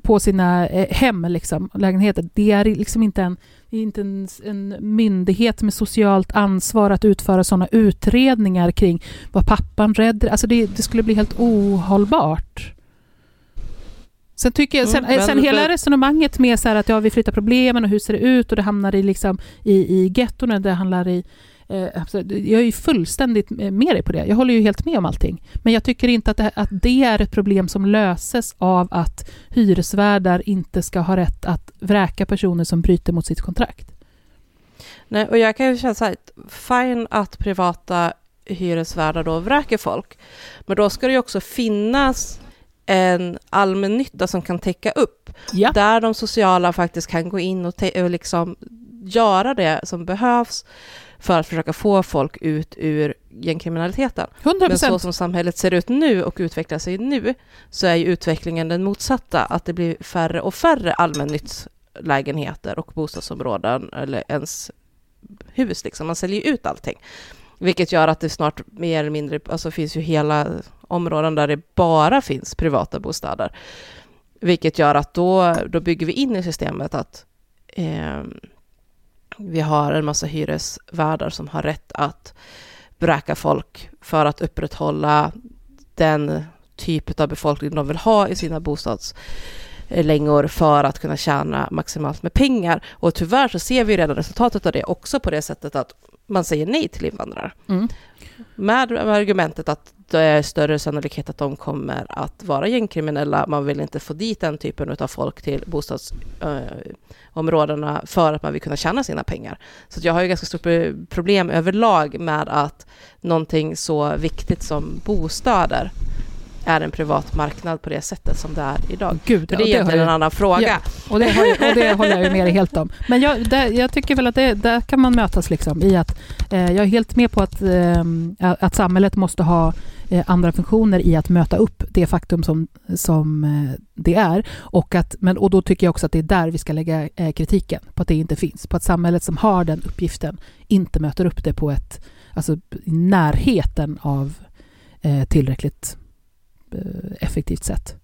på sina eh, hem, liksom, lägenheter. Det är liksom inte en, det är inte en, en myndighet med socialt ansvar att utföra sådana utredningar kring vad pappan räddade. Alltså det, det skulle bli helt ohållbart. Sen, tycker jag, sen, Mm, sen hela men- resonemanget med så här att ja, vi flyttar problemen och hur ser det ut och det hamnar i, liksom, i, i gettorna, det handlar i Eh. Jag är ju fullständigt med dig på det. Jag håller ju helt med om allting. Men jag tycker inte att det, att det är ett problem som löses av att hyresvärdar inte ska ha rätt att vräka personer som bryter mot sitt kontrakt. Nej, och jag kan ju känna så här, fine att privata hyresvärdar då vräker folk, men då ska det ju också finnas en allmännytta som kan täcka upp, Ja. där de sociala faktiskt kan gå in och, och liksom göra det som behövs för att försöka få folk ut ur gängkriminaliteten. 100%. Men så som samhället ser ut nu och utvecklar sig nu så är ju utvecklingen den motsatta, att det blir färre och färre allmännyttslägenheter och bostadsområden eller ens hus. Liksom. Man säljer ut allting. Vilket gör att det snart mer eller mindre, alltså finns ju hela områden där det bara finns privata bostäder. Vilket gör att då, då bygger vi in i systemet att eh, vi har en massa hyresvärdar som har rätt att bräka folk för att upprätthålla den typ av befolkning de vill ha i sina bostadslängor för att kunna tjäna maximalt med pengar. Och tyvärr så ser vi redan resultatet av det också på det sättet att man säger nej till invandrare. Mm. Med argumentet att det är större sannolikhet att de kommer att vara gängkriminella. Man vill inte få dit den typen av folk till områdena för att man vill kunna tjäna sina pengar. Så jag har ju ganska stort problem överlag med att någonting så viktigt som bostäder är en privat marknad på det sättet som det är idag. Gud, det är egentligen en annan fråga. Ja, och, det har, och det håller jag ju med dig helt om. Men jag, där, jag tycker väl att det, där kan man mötas liksom i att eh, jag är helt med på att, eh, att samhället måste ha eh, andra funktioner i att möta upp det faktum som, som eh, det är. Och, att, men, och då tycker jag också att det är där vi ska lägga eh, kritiken, på att det inte finns. På att samhället som har den uppgiften inte möter upp det på ett, alltså i närheten av tillräckligt effektivt sätt.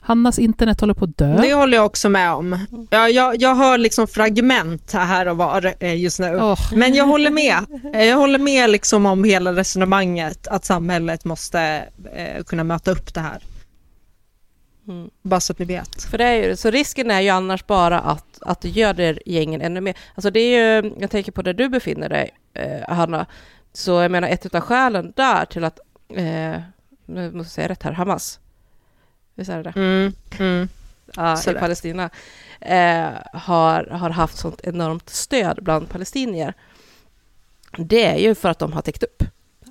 Hannas internet håller på att dö. Det håller jag också med om. Jag, jag, jag hör liksom fragment här och var eh, just nu. Oh. Men jag håller med. Eh, jag håller med liksom om hela resonemanget att samhället måste eh, kunna möta upp det här. Mm. Bara så att ni vet. För det är ju, så risken är ju annars bara att, att det gör det gängen ännu mer. Alltså det är ju, jag tänker på där du befinner dig, eh, Hanna. Så jag menar ett av skälen där till att eh, nu måste jag säga rätt här, Hamas. Visst är det det? Mm, mm. Ja, i Palestina. Eh, har, har haft sånt enormt stöd bland palestinier. Det är ju för att de har täckt upp.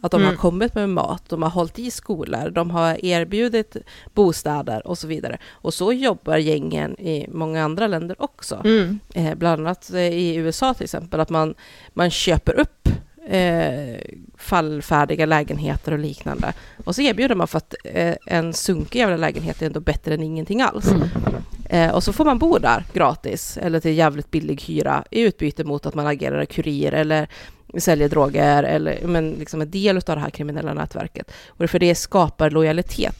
Att de mm. har kommit med mat, de har hållit i skolor, de har erbjudit bostäder och så vidare. Och så jobbar gängen i många andra länder också. Mm. Eh, bland annat i USA till exempel, att man, man köper upp eh, fallfärdiga lägenheter och liknande. Och så erbjuder man för att eh, en sunkig jävla lägenhet är ändå bättre än ingenting alls. Mm. Eh, och så får man bo där gratis eller till jävligt billig hyra i utbyte mot att man agerar kurir eller säljer droger eller men liksom en del av det här kriminella nätverket. Och för det skapar lojalitet.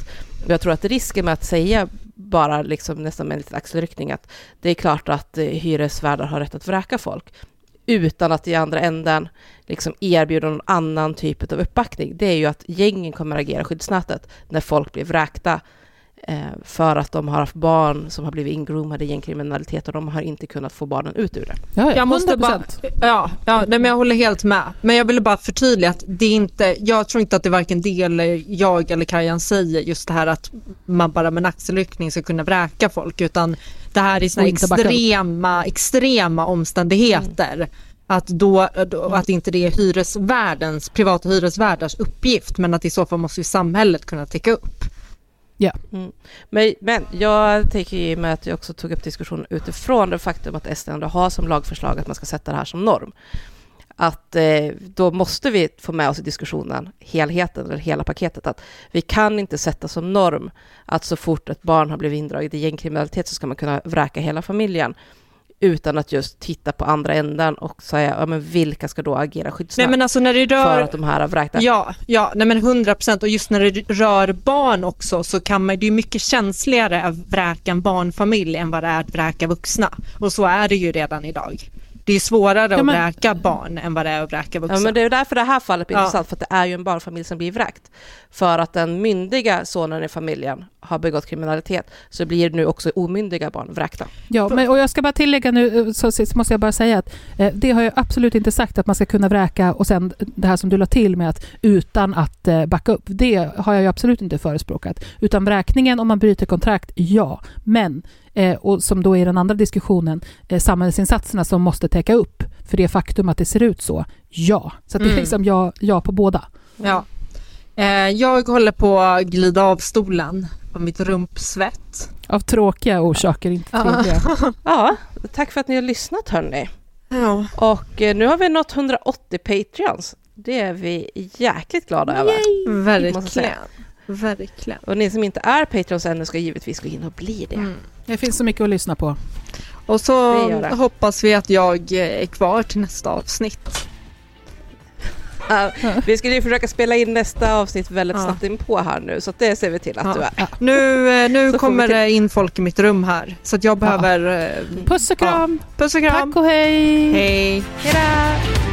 Och jag tror att risken med att säga bara liksom nästan med en liten axelryckning att det är klart att eh, hyresvärdar har rätt att vräka folk utan att i andra änden liksom erbjuda någon annan typ av uppbackning, det är ju att gängen kommer att agera skyddsnätet när folk blir vräkta för att de har haft barn som har blivit ingroomade i gängkriminalitet och de har inte kunnat få barnen ut ur det. Ja, ja, jag måste bara, ja, ja nej, men jag håller helt med. Men jag ville bara förtydliga att det är inte, jag tror inte att det varken det eller jag eller Kajan säger just det här att man bara med en axelryckning ska kunna vräka folk utan det här är såna extrema, extrema omständigheter. Mm. Att, då, då, att inte det är hyresvärdens, privata hyresvärdars uppgift men att i så fall måste ju samhället kunna täcka upp. Ja. Mm. Men, men jag tänker i och med att jag också tog upp diskussionen utifrån det faktum att SD ändå har som lagförslag att man ska sätta det här som norm. Att eh, då måste vi få med oss i diskussionen helheten, eller hela paketet, att vi kan inte sätta som norm att så fort ett barn har blivit indraget i gängkriminalitet så ska man kunna vräka hela familjen utan att just titta på andra änden och säga, ja men vilka ska då agera skyddsnät? Nej men alltså när det rör... För att de här har vräkta. Ja, ja, nej men 100 procent och just när det rör barn också så kan man, det är mycket känsligare att vräka en barnfamilj än vad det är att vräka vuxna. Och så är det ju redan idag det är svårare ja, men... att vräka barn än vad det är att vräka vuxna. Ja, men det är därför det här fallet blir ja. intressant, för att det är ju en barnfamilj som blir vräkt. För att den myndiga sonen i familjen har begått kriminalitet, så blir nu också omyndiga barn vräkta. Ja, men, och jag ska bara tillägga nu, eh, så, så måste jag bara säga att eh, det har jag absolut inte sagt att man ska kunna vräka och sen det här som du la till med att utan att eh, backa upp, det har jag ju absolut inte förespråkat. Utan vräkningen om man bryter kontrakt, ja. Men eh, och som då är den andra diskussionen, eh, samhällsinsatserna som måste täcka upp för det faktum att det ser ut så, ja. Så det är mm. liksom ja, ja på båda. Ja. Eh, jag håller på att glida av stolen av mitt rumpsvett. Av tråkiga orsaker, inte trevliga. ja, tack för att ni har lyssnat hörni. Ja. Och eh, nu har vi nått 180 Patreons. Det är vi jäkligt glada över. jag säga. Verkligen. Verkligen. Och ni som inte är Patreons ännu ska givetvis gå in och bli det. Mm. Det finns så mycket att lyssna på. Och så Det det. hoppas vi att jag är kvar till nästa avsnitt. Ja, vi skulle ju försöka spela in nästa avsnitt väldigt Ja. snabbt in på här nu, så att det ser vi till att Ja. du är. Nu, eh, nu Så kommer det in folk i mitt rum här. Så att jag behöver... eh, Puss och kram! Puss och kram! Tack och hej! Hej! Hejdå!